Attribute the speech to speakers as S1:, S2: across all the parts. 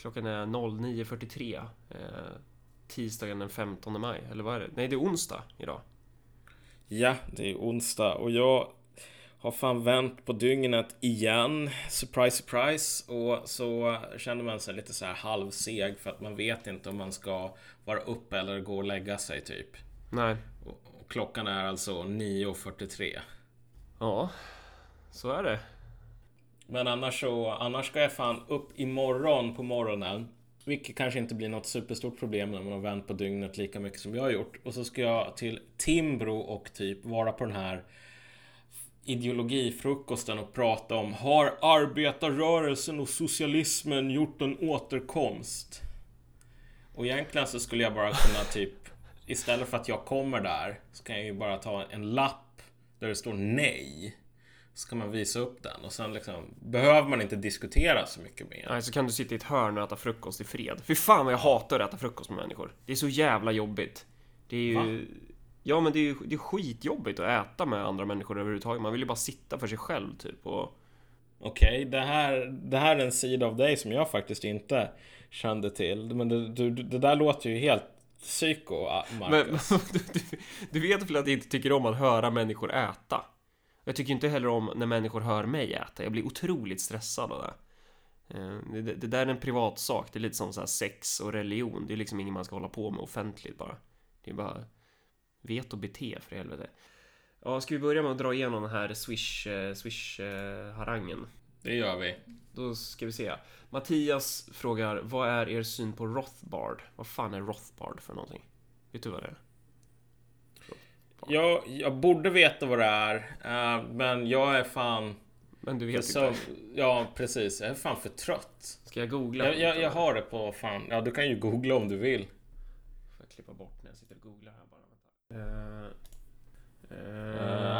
S1: Klockan är 09.43. Eh, tisdagen den 15 maj. Eller vad är det? Nej, det är onsdag idag.
S2: Ja, det är onsdag och jag har fan vänt på dygnet igen. Surprise, surprise. Och så känner man sig lite så här halvseg för att man vet inte om man ska vara uppe eller gå och lägga sig typ.
S1: Nej.
S2: Och, och klockan är alltså 9.43.
S1: Ja, så är det.
S2: Men annars så, annars ska jag fan upp imorgon på morgonen. Vilket kanske inte blir något superstort problem när man har vänt på dygnet lika mycket som jag har gjort. Och så ska jag till Timbro och typ vara på den här ideologifrukosten och prata om Har arbetarrörelsen och socialismen gjort en återkomst? Och egentligen så skulle jag bara kunna typ Istället för att jag kommer där så kan jag ju bara ta en lapp där det står nej. Så kan man visa upp den och sen liksom behöver man inte diskutera så mycket mer.
S1: Nej, så kan du sitta i ett hörn och äta frukost i fred. Fy fan vad jag hatar att äta frukost med människor. Det är så jävla jobbigt. Det är ju...
S2: Va?
S1: Ja, men det är ju det är skitjobbigt att äta med andra människor överhuvudtaget. Man vill ju bara sitta för sig själv typ och...
S2: Okej, det, här, det här är en sida av dig som jag faktiskt inte kände till. Men det, du, det där låter ju helt psyko, Marcus.
S1: Men du, du vet väl att jag inte tycker om att höra människor äta? Jag tycker inte heller om när människor hör mig äta. Jag blir otroligt stressad av det. Eh, Det, det där är en privat sak. Det är lite som så här sex och religion. Det är liksom inget man ska hålla på med offentligt bara. Det är bara vet och bete för helvete. Ja, ska vi börja med att dra igenom den här Swish, eh, Swish-harangen?
S2: Det gör vi.
S1: Då ska vi se. Mattias frågar, vad är er syn på Rothbard? Vad fan är Rothbard för någonting? Vet du vad det är?
S2: Jag, jag borde veta vad det är, eh, men jag är fan...
S1: Men du vet
S2: så,
S1: inte.
S2: Ja, precis. Jag är fan för trött.
S1: Ska jag googla?
S2: Jag, jag, jag har det på fan... Ja, du kan ju googla om du vill.
S1: Får jag klippa bort när jag sitter och googlar här bara? Eh,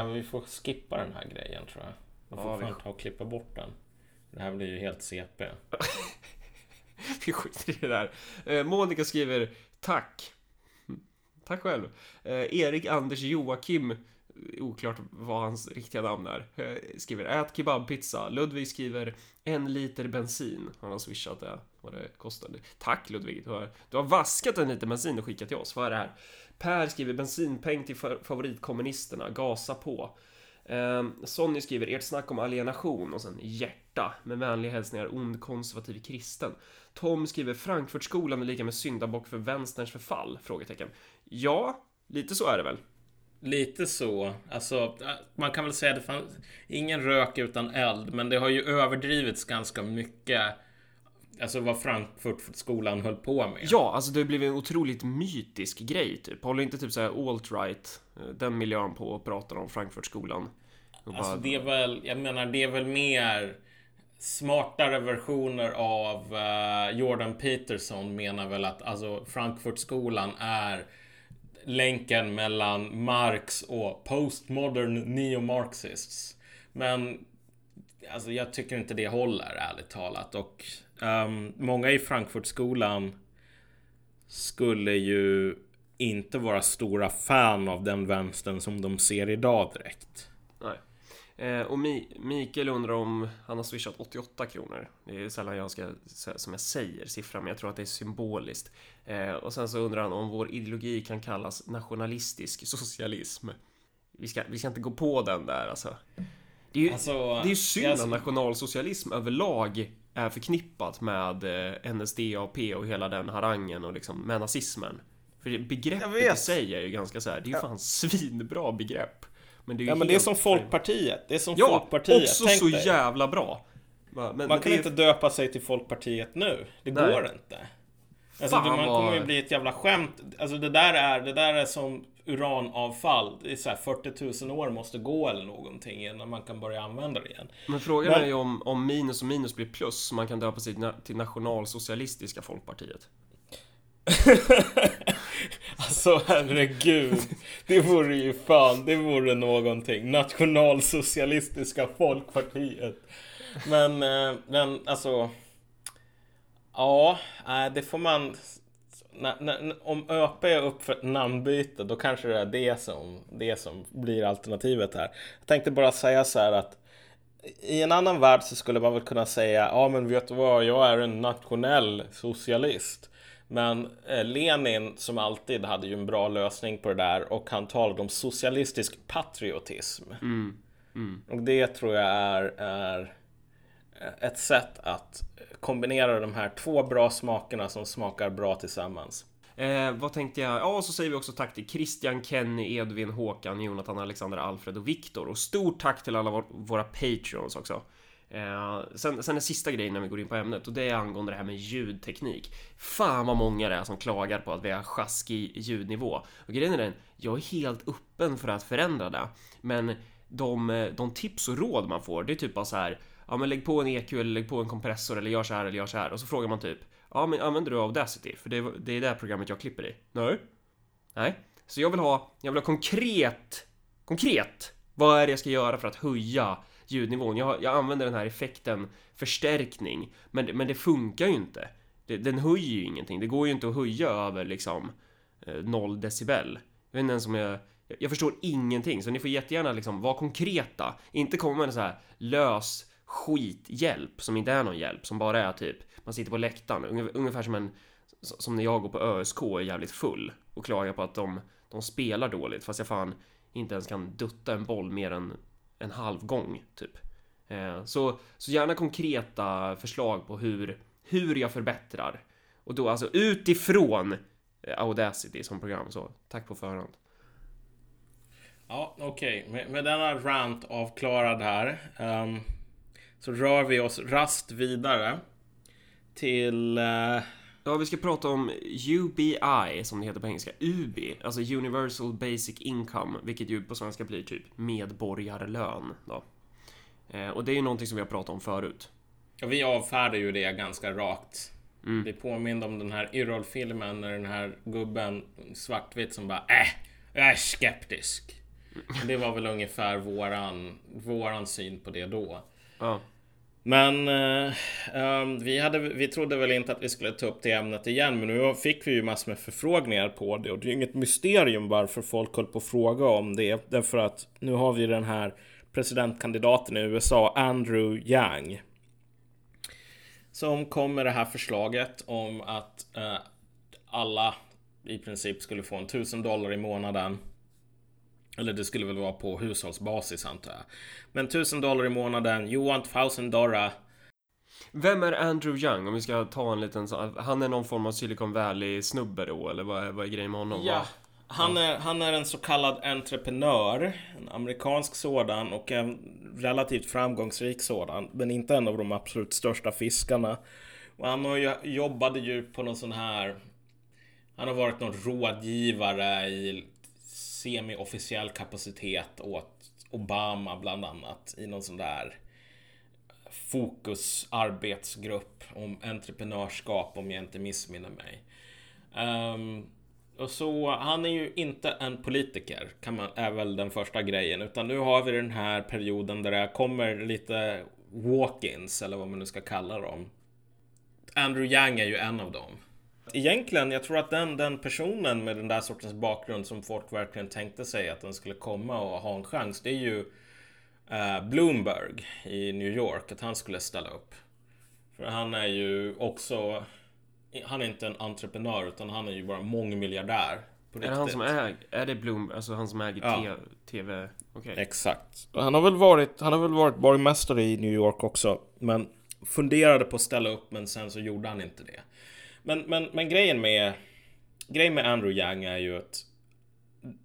S2: men vi får skippa den här grejen tror jag. Vi får
S1: Ja, vi-
S2: fan ta och klippa bort den. Det här blir ju helt CP.
S1: vi skiter i det där. Monica skriver Tack. Tack själv. Eh, Erik Anders Joakim Oklart vad hans riktiga namn är. Eh, Skriver ät kebabpizza. Ludvig skriver en liter bensin. Han har swishat det. Vad det kostade. Tack Ludvig. Du har, du har vaskat en liter bensin och skickat till oss. Vad är det här? Per skriver bensinpeng till favoritkommunisterna. Gasa på. Eh, Sonny skriver ert snack om alienation och sen hjärta med vänliga hälsningar ond konservativ kristen. Tom skriver Frankfurtskolan är lika med syndabock för vänsterns förfall? Frågetecken. Ja, lite så är det väl.
S2: Lite så. Alltså, man kan väl säga att det fanns ingen rök utan eld, men det har ju överdrivits ganska mycket. Alltså vad Frankfurtskolan höll på med.
S1: Ja, alltså det blivit en otroligt mytisk grej typ. Håller inte typ såhär alt-right, eh, den miljön på och pratar om Frankfurtskolan?
S2: Alltså det är väl, jag menar det är väl mer smartare versioner av eh, Jordan Peterson menar väl att alltså Frankfurtskolan är länken mellan Marx och postmodern neo-marxists. Men alltså jag tycker inte det håller ärligt talat och um, många i Frankfurtskolan skulle ju inte vara stora fan av den vänstern som de ser idag direkt.
S1: Eh, och Mi- Mikael undrar om han har swishat 88 kronor. Det är sällan jag ska, som jag säger siffran, men jag tror att det är symboliskt. Eh, och sen så undrar han om vår ideologi kan kallas nationalistisk socialism. Vi ska, vi ska inte gå på den där alltså. Det är ju,
S2: Alltså,
S1: det är ju synd
S2: jag-
S1: att nationalsocialism överlag är förknippat med eh, NSDAP och hela den harangen och liksom med nazismen. För begreppet i sig är ju ganska så här, det är ju fan svinbra begrepp. Men det är ju
S2: Ja men det är som Folkpartiet. Det är som
S1: Ja,
S2: Folkpartiet.
S1: också
S2: Tänk
S1: så
S2: dig.
S1: jävla bra. Men,
S2: Man kan
S1: är-
S2: inte döpa sig till Folkpartiet nu. Det
S1: Nej.
S2: går inte. Alltså
S1: Fan
S2: man kommer ju bli ett jävla skämt. Alltså det där är, det där är som uranavfall. Det är så här 40 000 år måste gå eller någonting innan man kan börja använda det igen.
S1: Men frågan
S2: Men-
S1: är ju om, om minus och minus blir plus, man kan döpa sig till Nationalsocialistiska Folkpartiet.
S2: Alltså herregud. Det vore ju fan, det vore någonting. Nationalsocialistiska Folkpartiet. Men, eh, men alltså. Ja, nej, det får man. När, när, om ÖP är upp för ett namnbyte, då kanske det är det som, det som blir alternativet här. Jag tänkte bara säga så här att i en annan värld så skulle man väl kunna säga, ja men vet du vad, jag är en nationell socialist. Men eh, Lenin som alltid hade ju en bra lösning på det där och han talade om socialistisk patriotism.
S1: Mm. Mm.
S2: Och det tror jag är, är ett sätt att kombinera de här två bra smakerna som smakar bra tillsammans.
S1: Eh, vad tänkte jag? Ja, så säger vi också tack till Christian, Kenny, Edvin, Håkan, Jonathan, Alexander, Alfred och Viktor. Och stort tack till alla vår, våra patreons också. Eh, sen, sen den sista grejen när vi går in på ämnet och det är angående det här med ljudteknik. Fan vad många det är som klagar på att vi har sjaskig ljudnivå. Och grejen är den, jag är helt öppen för att förändra det. Men de, eh, de tips och råd man får, det är typ bara så här. Ja, men lägg på en EQ eller lägg på en kompressor eller gör så här eller gör så här. Och så frågar man typ. Ja, men använder du Audacity? För det, det är det programmet jag klipper i. Nej. Nej. Så jag vill ha, jag vill ha konkret, konkret. Vad är det jag ska göra för att höja ljudnivån? Jag, jag använder den här effekten förstärkning, men, men det funkar ju inte. Det, den höjer ju ingenting. Det går ju inte att höja över liksom eh, 0 decibel. Jag vet inte ens om jag... Jag förstår ingenting, så ni får jättegärna liksom vara konkreta. Inte komma med en så här lös skithjälp som inte är någon hjälp, som bara är typ man sitter på läktaren, ungefär som en som när jag går på ÖSK och är jävligt full och klagar på att de, de spelar dåligt fast jag fan inte ens kan dutta en boll mer än en halv gång typ. Eh, så, så gärna konkreta förslag på hur, hur jag förbättrar. Och då alltså utifrån eh, Audacity som program. Så tack på förhand.
S2: Ja, okej. Okay. Med, med denna rant avklarad här um, så rör vi oss rast vidare till... Uh...
S1: Ja, vi ska prata om UBI, som det heter på engelska. UBI, alltså Universal Basic Income, vilket ju på svenska blir typ medborgarlön. Då. Eh, och det är ju någonting som vi har pratat om förut.
S2: Ja, vi avfärdar ju det ganska rakt. Mm. Det påminner om den här Yrrol-filmen när den här gubben svartvitt som bara äh, jag är skeptisk. Mm. Det var väl ungefär våran, våran syn på det då.
S1: Ja.
S2: Men eh, ehm, vi, hade, vi trodde väl inte att vi skulle ta upp det ämnet igen, men nu fick vi ju massor med förfrågningar på det och det är ju inget mysterium varför folk höll på att fråga om det. Därför att nu har vi den här presidentkandidaten i USA, Andrew Yang. Som kom med det här förslaget om att eh, alla i princip skulle få en tusen dollar i månaden eller det skulle väl vara på hushållsbasis antar jag. Men 1000 dollar i månaden, you want 1000 dollar.
S1: Vem är Andrew Young? Om vi ska ta en liten sån. Han är någon form av Silicon Valley snubbe då? Eller vad är, vad är grejen med honom?
S2: Ja. Han är, han är en så kallad entreprenör, en amerikansk sådan och en relativt framgångsrik sådan, men inte en av de absolut största fiskarna. Och han har ju, jobbade ju på någon sån här, han har varit någon rådgivare i semi-officiell kapacitet åt Obama bland annat i någon sån där fokusarbetsgrupp om entreprenörskap om jag inte missminner mig. Um, och så han är ju inte en politiker, kan man, är väl den första grejen, utan nu har vi den här perioden där det kommer lite walk-ins eller vad man nu ska kalla dem. Andrew Yang är ju en av dem egentligen, jag tror att den, den personen med den där sortens bakgrund som folk verkligen tänkte sig att den skulle komma och ha en chans, det är ju uh, Bloomberg i New York, att han skulle ställa upp. För han är ju också, han är inte en entreprenör utan han är ju bara mångmiljardär.
S1: Är det han som äger, är det Bloomberg, alltså han som äger ja. TV? Okay.
S2: Exakt. Han har väl varit, han har väl varit borgmästare i New York också, men funderade på att ställa upp men sen så gjorde han inte det. Men, men, men grejen med Grejen med Andrew Yang är ju att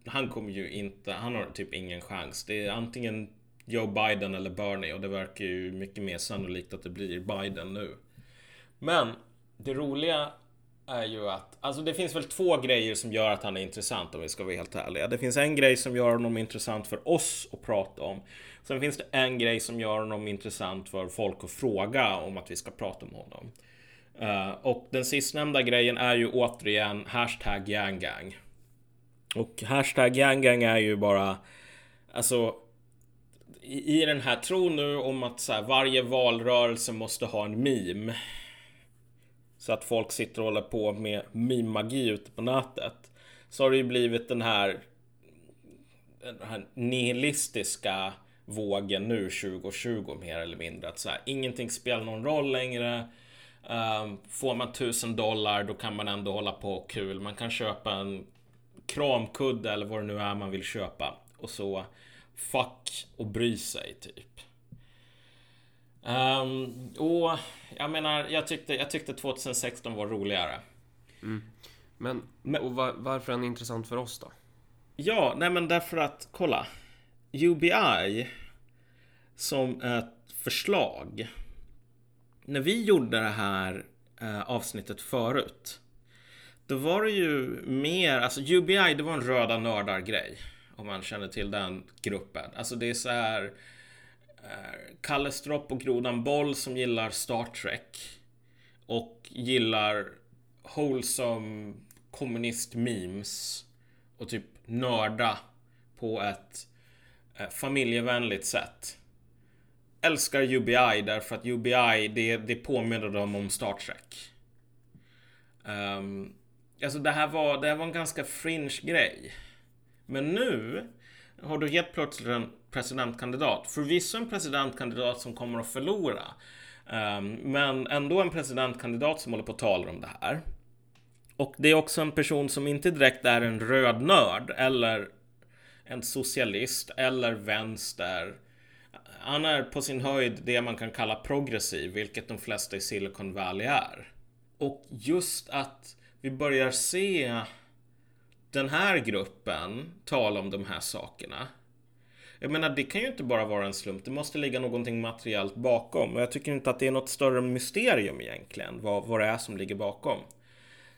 S2: Han kommer ju inte, han har typ ingen chans. Det är antingen Joe Biden eller Bernie och det verkar ju mycket mer sannolikt att det blir Biden nu. Men det roliga är ju att, alltså det finns väl två grejer som gör att han är intressant om vi ska vara helt ärliga. Det finns en grej som gör honom intressant för oss att prata om. Sen finns det en grej som gör honom intressant för folk att fråga om att vi ska prata om honom. Uh, och den sistnämnda grejen är ju återigen hashtag gang. Och hashtag gang är ju bara Alltså i, i den här tron nu om att så här, varje valrörelse måste ha en meme. Så att folk sitter och håller på med meme-magi ute på nätet. Så har det ju blivit den här Den här nihilistiska vågen nu 2020 mer eller mindre. Att så här, ingenting spelar någon roll längre. Um, får man tusen dollar då kan man ändå hålla på och kul. Man kan köpa en kramkudde eller vad det nu är man vill köpa. Och så fuck och bry sig typ. Um, och jag menar, jag tyckte, jag tyckte 2016 var roligare.
S1: Mm. Men, men, och var, varför är den intressant för oss då?
S2: Ja, nej men därför att, kolla. UBI som ett förslag. När vi gjorde det här eh, avsnittet förut. Då var det ju mer, alltså UBI det var en röda nördar grej. Om man känner till den gruppen. Alltså det är så här eh, Kalle Stropp och Grodan Boll som gillar Star Trek. Och gillar wholesome kommunist-memes. Och typ nörda på ett eh, familjevänligt sätt. Älskar UBI därför att UBI det, det påminner dem om Star Trek. Um, alltså det här, var, det här var en ganska fringe grej. Men nu har du helt plötsligt en presidentkandidat. Förvisso en presidentkandidat som kommer att förlora. Um, men ändå en presidentkandidat som håller på att tala om det här. Och det är också en person som inte direkt är en röd nörd eller en socialist eller vänster. Han är på sin höjd det man kan kalla progressiv, vilket de flesta i Silicon Valley är. Och just att vi börjar se den här gruppen tala om de här sakerna. Jag menar, det kan ju inte bara vara en slump. Det måste ligga någonting materiellt bakom. Och jag tycker inte att det är något större mysterium egentligen, vad, vad det är som ligger bakom.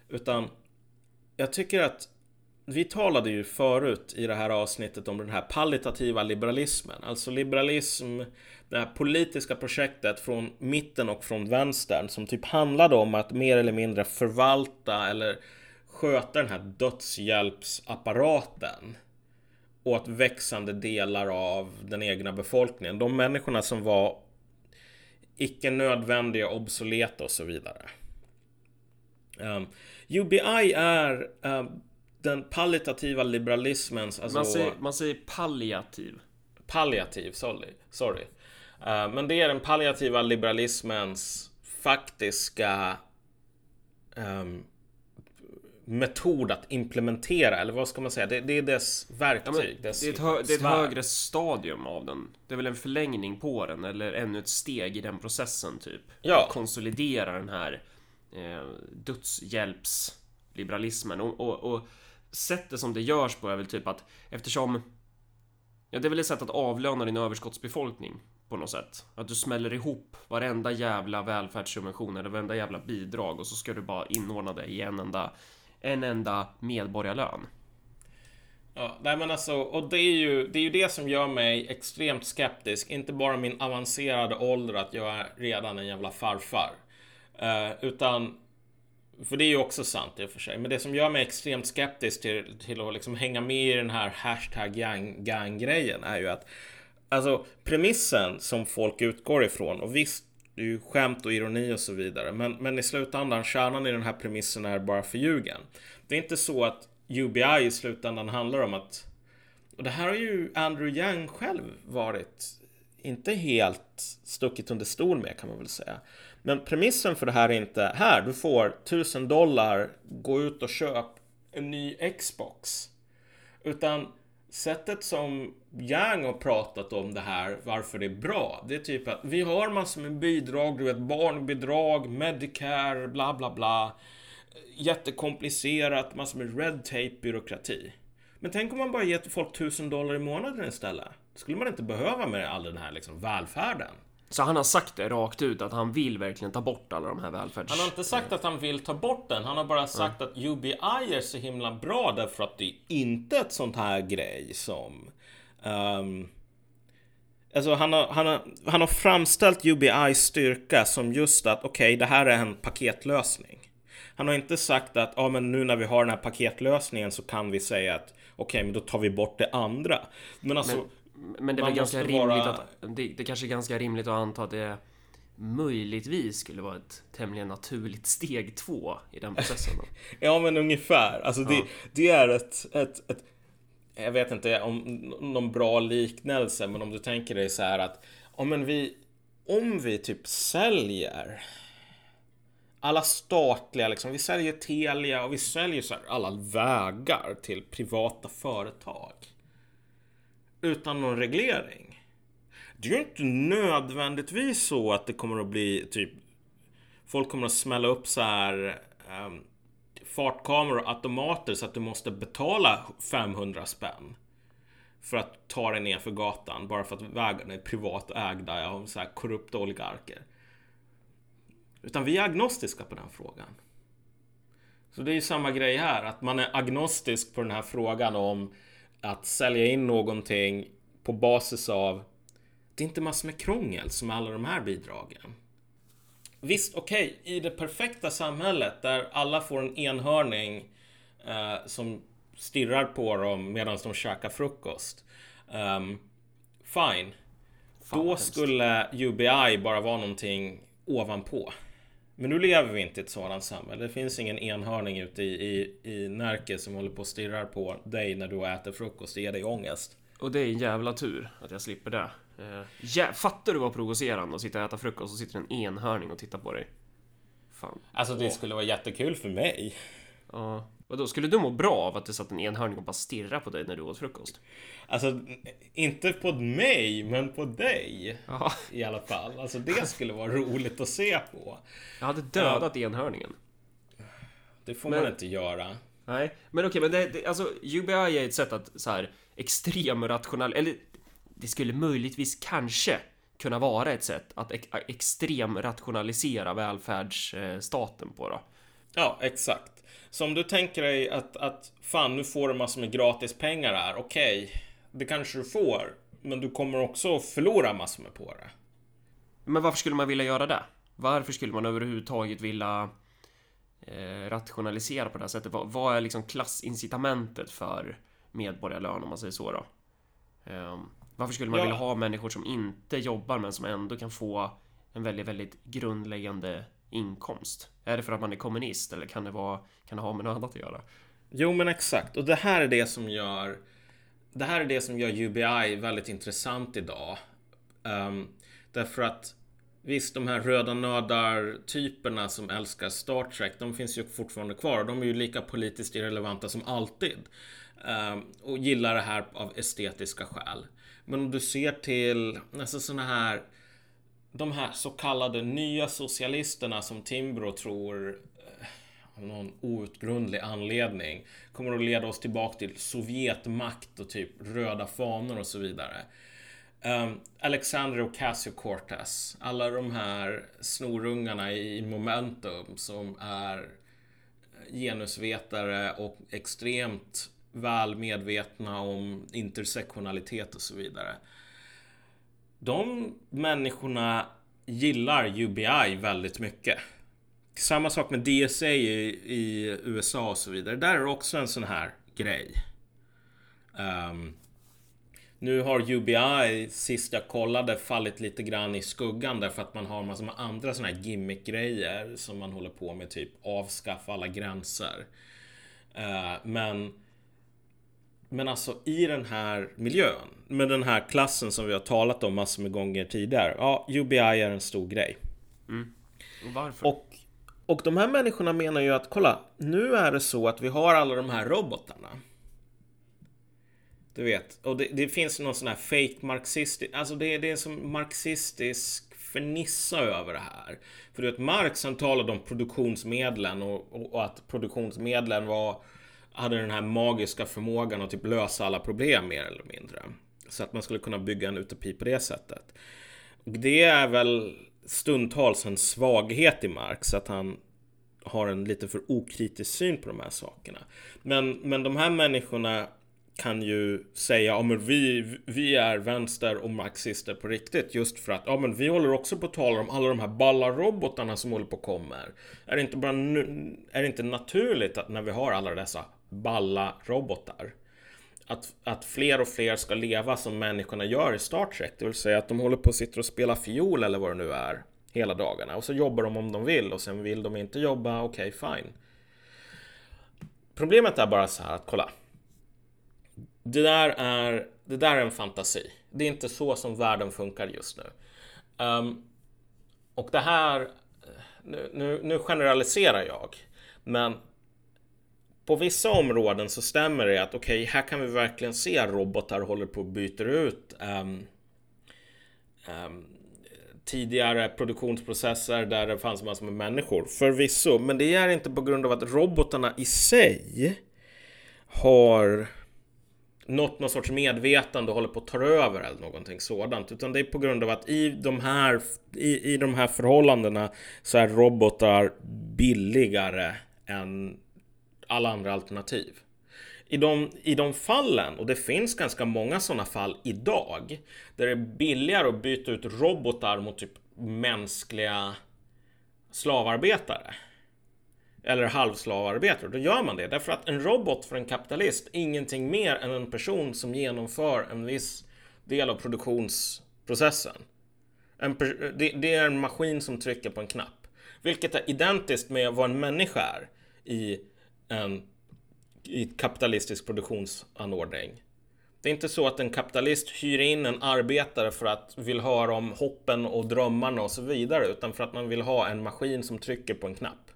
S2: Utan jag tycker att vi talade ju förut i det här avsnittet om den här palliativa liberalismen. Alltså liberalism, det här politiska projektet från mitten och från vänstern som typ handlade om att mer eller mindre förvalta eller sköta den här dödshjälpsapparaten åt växande delar av den egna befolkningen. De människorna som var icke nödvändiga, obsoleta och så vidare. Ehm, um, UBI är um, den palliativa liberalismens...
S1: Alltså, man, säger, man säger palliativ.
S2: Palliativ, sorry. sorry. Uh, men det är den palliativa liberalismens faktiska um, metod att implementera, eller vad ska man säga? Det, det är dess verktyg.
S1: Ja,
S2: dess
S1: det, är ett, hö, det är ett högre stadium av den. Det är väl en förlängning på den, eller ännu ett steg i den processen, typ.
S2: Ja.
S1: Att konsolidera den här eh, dödshjälpsliberalismen. Och, och, och sättet som det görs på är väl typ att eftersom... Ja, det är väl ett sätt att avlöna din överskottsbefolkning på något sätt. Att du smäller ihop varenda jävla välfärdssubvention eller varenda jävla bidrag och så ska du bara inordna det i en enda, en enda medborgarlön.
S2: Ja, nej men alltså, och det är, ju, det är ju det som gör mig extremt skeptisk. Inte bara min avancerade ålder att jag är redan en jävla farfar. Eh, utan för det är ju också sant i och för sig. Men det som gör mig extremt skeptisk till, till att liksom hänga med i den här hashtag gang-grejen är ju att Alltså premissen som folk utgår ifrån och visst det är ju skämt och ironi och så vidare. Men, men i slutändan, kärnan i den här premissen är bara förljugen. Det är inte så att UBI i slutändan handlar om att... Och det här har ju Andrew Yang själv varit inte helt stuckit under stol med kan man väl säga. Men premissen för det här är inte här, du får 1000 dollar, gå ut och köp en ny Xbox. Utan sättet som Yang har pratat om det här, varför det är bra, det är typ att vi har massor med bidrag, du vet barnbidrag, Medicare, bla bla bla. Jättekomplicerat, massor med red tape, byråkrati. Men tänk om man bara ger folk 1000 dollar i månaden istället? Då skulle man inte behöva med all den här liksom välfärden.
S1: Så han har sagt det rakt ut att han vill verkligen ta bort alla de här välfärds...
S2: Han har inte sagt att han vill ta bort den. Han har bara sagt mm. att UBI är så himla bra därför att det är inte ett sånt här grej som... Um, alltså han har, han, har, han har framställt UBIs styrka som just att okej, okay, det här är en paketlösning. Han har inte sagt att ja, men nu när vi har den här paketlösningen så kan vi säga att okej, okay, men då tar vi bort det andra. Men alltså, men
S1: men det är ganska rimligt vara... att... Det, det kanske är ganska rimligt att anta att det möjligtvis skulle vara ett tämligen naturligt steg två i den processen.
S2: ja, men ungefär. Alltså det, ja. det är ett, ett, ett jag vet inte om någon bra liknelse, men om du tänker dig så här att om, en vi, om vi typ säljer alla statliga, liksom, vi säljer Telia och vi säljer så här alla vägar till privata företag. Utan någon reglering. Det är ju inte nödvändigtvis så att det kommer att bli typ Folk kommer att smälla upp så här um, fartkameror och automater så att du måste betala 500 spänn. För att ta dig ner för gatan bara för att vägarna är privat ägda av så här korrupta oligarker. Utan vi är agnostiska på den frågan. Så det är ju samma grej här, att man är agnostisk på den här frågan om att sälja in någonting på basis av det är inte massor med krångel som alla de här bidragen. Visst, okej, okay, i det perfekta samhället där alla får en enhörning eh, som stirrar på dem medan de käkar frukost. Um, fine. Fan, Då skulle UBI bara vara någonting ovanpå. Men nu lever vi inte i ett sådant samhälle. Det finns ingen enhörning ute i, i, i Närke som håller på och stirrar på dig när du äter frukost och ger dig ångest.
S1: Och det är en jävla tur att jag slipper det. Uh, ja, fattar du vad provocerande att sitta och äta frukost och sitter en enhörning och tittar på dig?
S2: Fan. Alltså det skulle vara jättekul för mig.
S1: Ja. Och då skulle du må bra av att det satt en enhörning och bara stirra på dig när du åt frukost?
S2: Alltså, inte på mig, men på dig. Aha. I alla fall. Alltså det skulle vara roligt att se på.
S1: Jag hade dödat ja. enhörningen.
S2: Det får men, man inte göra.
S1: Nej, men okej, men det, det, alltså UBI är ett sätt att så här extrem rational... Eller det skulle möjligtvis kanske kunna vara ett sätt att extrem rationalisera välfärdsstaten på då.
S2: Ja, exakt. Så om du tänker dig att, att fan, nu får du massor med gratis pengar här. Okej, okay, det kanske du får. Men du kommer också förlora massor med på det.
S1: Men varför skulle man vilja göra det? Varför skulle man överhuvudtaget vilja eh, rationalisera på det här sättet? Vad, vad, är liksom klassincitamentet för medborgarlön om man säger så då? Eh, varför skulle man ja. vilja ha människor som inte jobbar men som ändå kan få en väldigt, väldigt grundläggande inkomst? Är det för att man är kommunist eller kan det, vara, kan det ha med något annat att göra?
S2: Jo men exakt och det här är det som gör Det här är det som gör UBI väldigt intressant idag. Um, därför att Visst, de här röda nördar-typerna som älskar Star Trek, de finns ju fortfarande kvar. De är ju lika politiskt irrelevanta som alltid. Um, och gillar det här av estetiska skäl. Men om du ser till alltså sådana här de här så kallade nya socialisterna som Timbro tror eh, av någon outgrundlig anledning kommer att leda oss tillbaka till Sovjetmakt och typ röda fanor och så vidare. Ehm, um, Alexander Ocasio-Cortez, alla de här snorungarna i Momentum som är eh, genusvetare och extremt väl medvetna om intersektionalitet och så vidare de människorna gillar UBI väldigt mycket. Samma sak med DSA i, i USA och så vidare. Där är det också en sån här grej. Um, nu har UBI, sist jag kollade, fallit lite grann i skuggan därför att man har massor med andra såna här gimmick-grejer som man håller på med, typ avskaffa alla gränser. Uh, men men alltså i den här miljön, med den här klassen som vi har talat om massor med gånger tidigare. Ja, UBI är en stor grej.
S1: Mm. Och varför?
S2: Och, och de här människorna menar ju att kolla, nu är det så att vi har alla de här robotarna. Du vet, och det, det finns någon sån här fake marxistisk, alltså det, det är som marxistisk fernissa över det här. För du vet, Marx han talade om produktionsmedlen och, och, och att produktionsmedlen var hade den här magiska förmågan att typ lösa alla problem mer eller mindre. Så att man skulle kunna bygga en utopi på det sättet. Och det är väl stundtals en svaghet i Marx, att han har en lite för okritisk syn på de här sakerna. Men, men de här människorna kan ju säga ja, men vi, vi är vänster och marxister på riktigt just för att ja, men vi håller också på att tala om alla de här balla robotarna som håller på och kommer. Är det inte bara är det inte naturligt att när vi har alla dessa balla robotar. Att, att fler och fler ska leva som människorna gör i Star Trek. Det vill säga att de håller på och sitter och spelar fiol eller vad det nu är hela dagarna. Och så jobbar de om de vill och sen vill de inte jobba, okej okay, fine. Problemet är bara så här att kolla. det där är, det där är en fantasi. Det är inte så som världen funkar just nu. Um, och det här, nu, nu, nu generaliserar jag, men på vissa områden så stämmer det att okej, okay, här kan vi verkligen se robotar håller på att byta ut um, um, tidigare produktionsprocesser där det fanns massor med människor. Förvisso, men det är inte på grund av att robotarna i sig har nått någon sorts medvetande och håller på att ta över eller någonting sådant. Utan det är på grund av att i de här, i, i de här förhållandena så är robotar billigare än alla andra alternativ. I de, I de fallen, och det finns ganska många sådana fall idag, där det är billigare att byta ut robotar mot typ mänskliga slavarbetare. Eller halvslavarbetare. Då gör man det därför att en robot för en kapitalist är ingenting mer än en person som genomför en viss del av produktionsprocessen. En, det, det är en maskin som trycker på en knapp. Vilket är identiskt med vad en människa är i en i kapitalistisk produktionsanordning. Det är inte så att en kapitalist hyr in en arbetare för att vill höra om hoppen och drömmarna och så vidare, utan för att man vill ha en maskin som trycker på en knapp.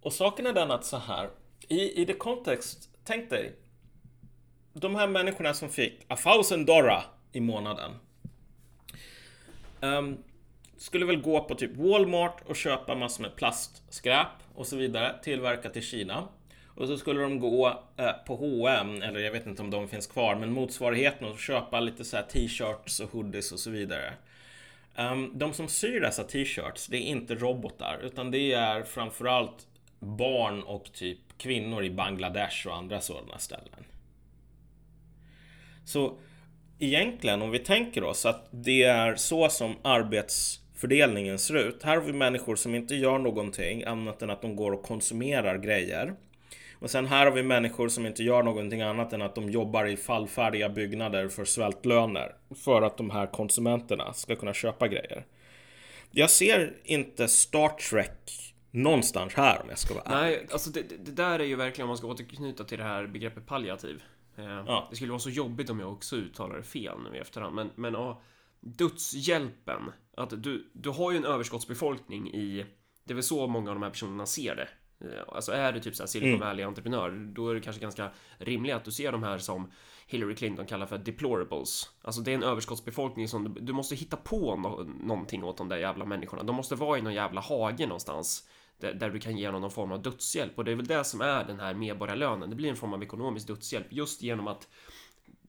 S2: Och saken är den att så här, i, i det kontext, tänk dig, de här människorna som fick a thousand dollar i månaden. Um, skulle väl gå på typ Walmart och köpa massor med plastskräp och så vidare tillverkat i Kina. Och så skulle de gå eh, på H&M eller jag vet inte om de finns kvar, men motsvarigheten och köpa lite så här t-shirts och hoodies och så vidare. Ehm, de som syr dessa t-shirts, det är inte robotar, utan det är framförallt barn och typ kvinnor i Bangladesh och andra sådana ställen. Så egentligen, om vi tänker oss att det är så som arbets arbetsfördelningen ser ut. Här har vi människor som inte gör någonting annat än att de går och konsumerar grejer. Och sen här har vi människor som inte gör någonting annat än att de jobbar i fallfärdiga byggnader för svältlöner. För att de här konsumenterna ska kunna köpa grejer. Jag ser inte Star Trek någonstans här om jag ska vara
S1: ärlig. Nej, alltså det, det, där är ju verkligen om man ska återknyta till det här begreppet palliativ. Eh, ja. Det skulle vara så jobbigt om jag också uttalar det fel nu i efterhand. Men, men ja, dödshjälpen. Att du, du har ju en överskottsbefolkning i... Det är väl så många av de här personerna ser det. Eh, alltså är du typ såhär Silicon mm. Valley-entreprenör, mm. då är det kanske ganska rimligt att du ser de här som Hillary Clinton kallar för deplorables. Alltså det är en överskottsbefolkning som du, du måste hitta på no någonting åt de där jävla människorna. De måste vara i någon jävla hage någonstans. Där, där, du kan ge någon form av dödshjälp. Och det är väl det som är den här medborgarlönen. Det blir en form av ekonomisk dödshjälp just genom att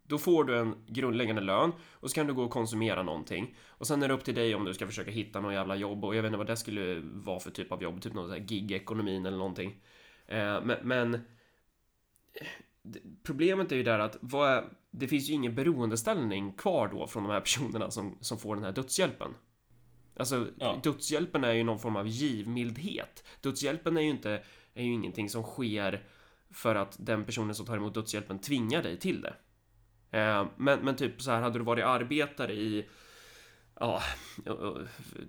S1: då får du en grundläggande lön och så kan du gå och konsumera någonting. Och sen är det upp till dig om du ska försöka hitta någon jävla jobb och jag vet inte vad det skulle vara för typ av jobb, typ någon sån här gig-ekonomin eller någonting. Eh, men, men problemet är ju där att vad är, det finns ju ingen beroendeställning kvar då från de här personerna som, som får den här dödshjälpen. Alltså, ja. dödshjälpen är ju någon form av givmildhet. Dödshjälpen är ju inte, är ju ingenting som sker för att den personen som tar emot dödshjälpen tvingar dig till det. Eh, men, men typ så här, hade du varit arbetare i ja, eh,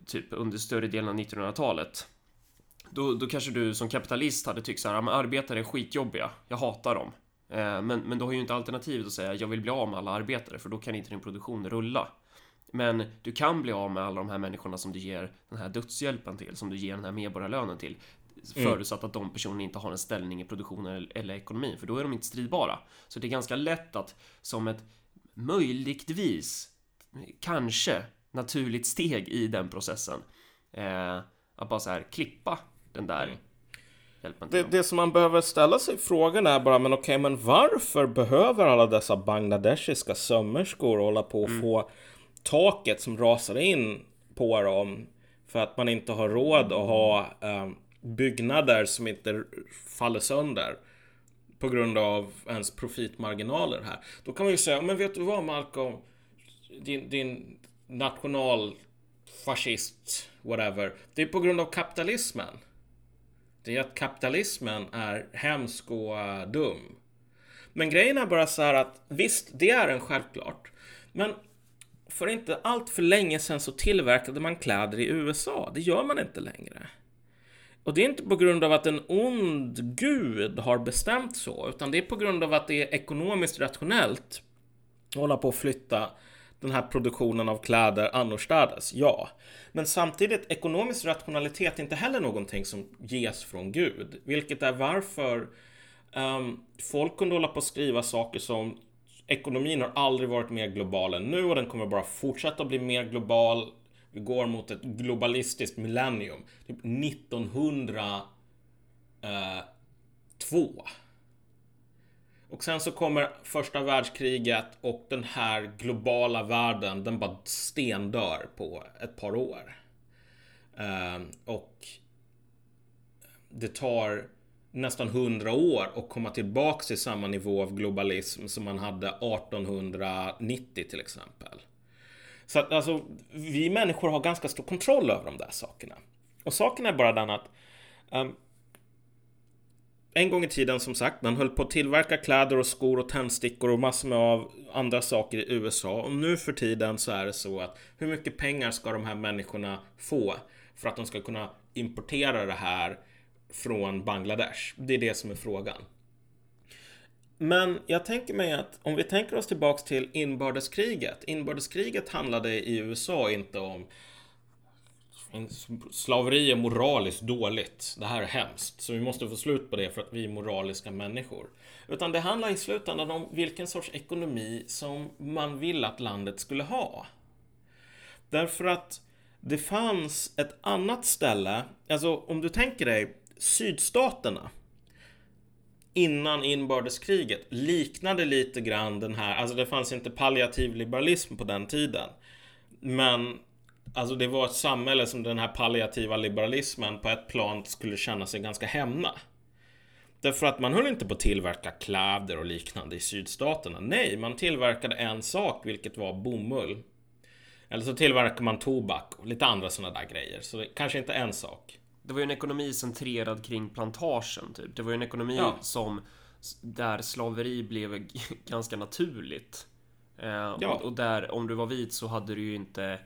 S1: typ under större delen av 1900-talet då, då kanske du som kapitalist hade tyckt så här, men arbetare är skitjobbiga, jag hatar dem. Eh, men, men du har ju inte alternativet att säga jag vill bli av med alla arbetare för då kan inte din produktion rulla. Men du kan bli av med alla de här människorna som du ger den här dödshjälpen till, som du ger den här medborgarlönen till. Mm. Förutsatt att de personerna inte har en ställning i produktionen eller ekonomin, för då är de inte stridbara. Så det är ganska lätt att som ett möjligtvis, kanske naturligt steg i den processen, eh, att bara så här klippa den där mm.
S2: hjälpen det, det som man behöver ställa sig frågan är bara, men okej, okay, men varför behöver alla dessa bangladeshiska sömmerskor hålla på att mm. få taket som rasar in på dem för att man inte har råd att ha um, byggnader som inte faller sönder på grund av ens profitmarginaler här. Då kan man ju säga, men vet du vad Malcolm? Din, din nationalfascist, whatever. Det är på grund av kapitalismen. Det är att kapitalismen är hemsk och uh, dum. Men grejen är bara så här att visst, det är en självklart. Men för inte allt för länge sedan så tillverkade man kläder i USA. Det gör man inte längre. Och det är inte på grund av att en ond gud har bestämt så, utan det är på grund av att det är ekonomiskt rationellt att hålla på att flytta den här produktionen av kläder annorstädes, ja. Men samtidigt, ekonomisk rationalitet är inte heller någonting som ges från Gud, vilket är varför um, folk kunde hålla på att skriva saker som ekonomin har aldrig varit mer global än nu och den kommer bara fortsätta bli mer global. Vi går mot ett globalistiskt millennium. Typ 1902. Eh, och sen så kommer första världskriget och den här globala världen, den bara stendör på ett par år. Ehm, och det tar nästan hundra år att komma tillbaks till samma nivå av globalism som man hade 1890 till exempel. Så att alltså, vi människor har ganska stor kontroll över de där sakerna. Och saken är bara den att um, en gång i tiden som sagt, man höll på att tillverka kläder och skor och tändstickor och massor med av andra saker i USA. Och nu för tiden så är det så att hur mycket pengar ska de här människorna få för att de ska kunna importera det här från Bangladesh? Det är det som är frågan. Men jag tänker mig att om vi tänker oss tillbaks till inbördeskriget. Inbördeskriget handlade i USA inte om Slaveri är moraliskt dåligt. Det här är hemskt. Så vi måste få slut på det för att vi är moraliska människor. Utan det handlar i slutändan om vilken sorts ekonomi som man vill att landet skulle ha. Därför att det fanns ett annat ställe, alltså om du tänker dig sydstaterna innan inbördeskriget liknade lite grann den här, alltså det fanns inte palliativ liberalism på den tiden. Men Alltså det var ett samhälle som den här palliativa liberalismen på ett plan skulle känna sig ganska hemma. Därför att man höll inte på att tillverka kläder och liknande i sydstaterna. Nej, man tillverkade en sak, vilket var bomull. Eller så tillverkade man tobak och lite andra sådana där grejer. Så det kanske inte en sak.
S1: Det var ju en ekonomi centrerad kring plantagen, typ. Det var ju en ekonomi ja. som där slaveri blev ganska naturligt. Eh, ja. och, och där, om du var vit så hade du ju inte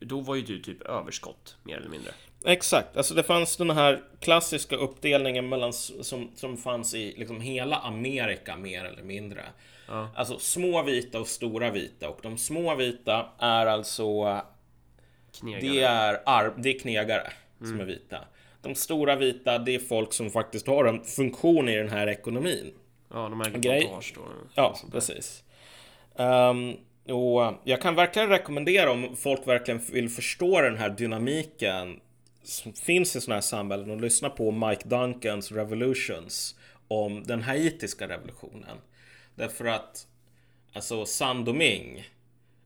S1: då var ju du typ överskott, mer eller mindre.
S2: Exakt, alltså det fanns den här klassiska uppdelningen mellan, som, som fanns i liksom hela Amerika mer eller mindre. Ja. Alltså små vita och stora vita och de små vita är alltså knegare. Det är, ar, det är knegare mm. som är vita. De stora vita, det är folk som faktiskt har en funktion i den här ekonomin.
S1: Ja, de äger Grej... då.
S2: Ja, precis. Um, och jag kan verkligen rekommendera om folk verkligen vill förstå den här dynamiken som finns i sådana här samhällen och lyssna på Mike Duncans Revolutions om den haitiska revolutionen. Därför att alltså Sandoming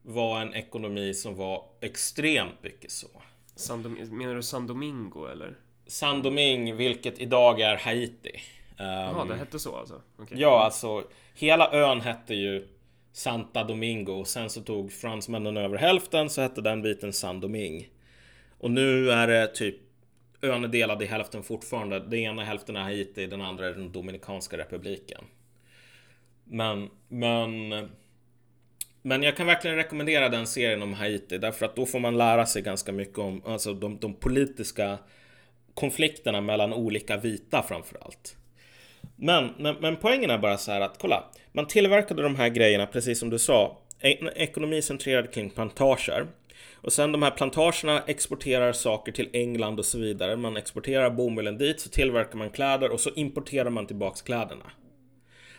S2: var en ekonomi som var extremt mycket så.
S1: Sandom, menar du San Domingo eller?
S2: San Doming, vilket idag är Haiti.
S1: Um, det hette så alltså?
S2: Okay. Ja, alltså hela ön hette ju Santa Domingo. Sen så tog fransmännen över hälften så hette den biten San Doming. Och nu är det typ ön är delad i hälften fortfarande. Den ena hälften är Haiti, den andra är den Dominikanska republiken. Men, men men jag kan verkligen rekommendera den serien om Haiti därför att då får man lära sig ganska mycket om alltså de, de politiska konflikterna mellan olika vita framförallt. Men, men, men poängen är bara så här att kolla, man tillverkade de här grejerna precis som du sa, en ekonomi centrerad kring plantager. Och sen de här plantagerna exporterar saker till England och så vidare. Man exporterar bomullen dit, så tillverkar man kläder och så importerar man tillbaks kläderna.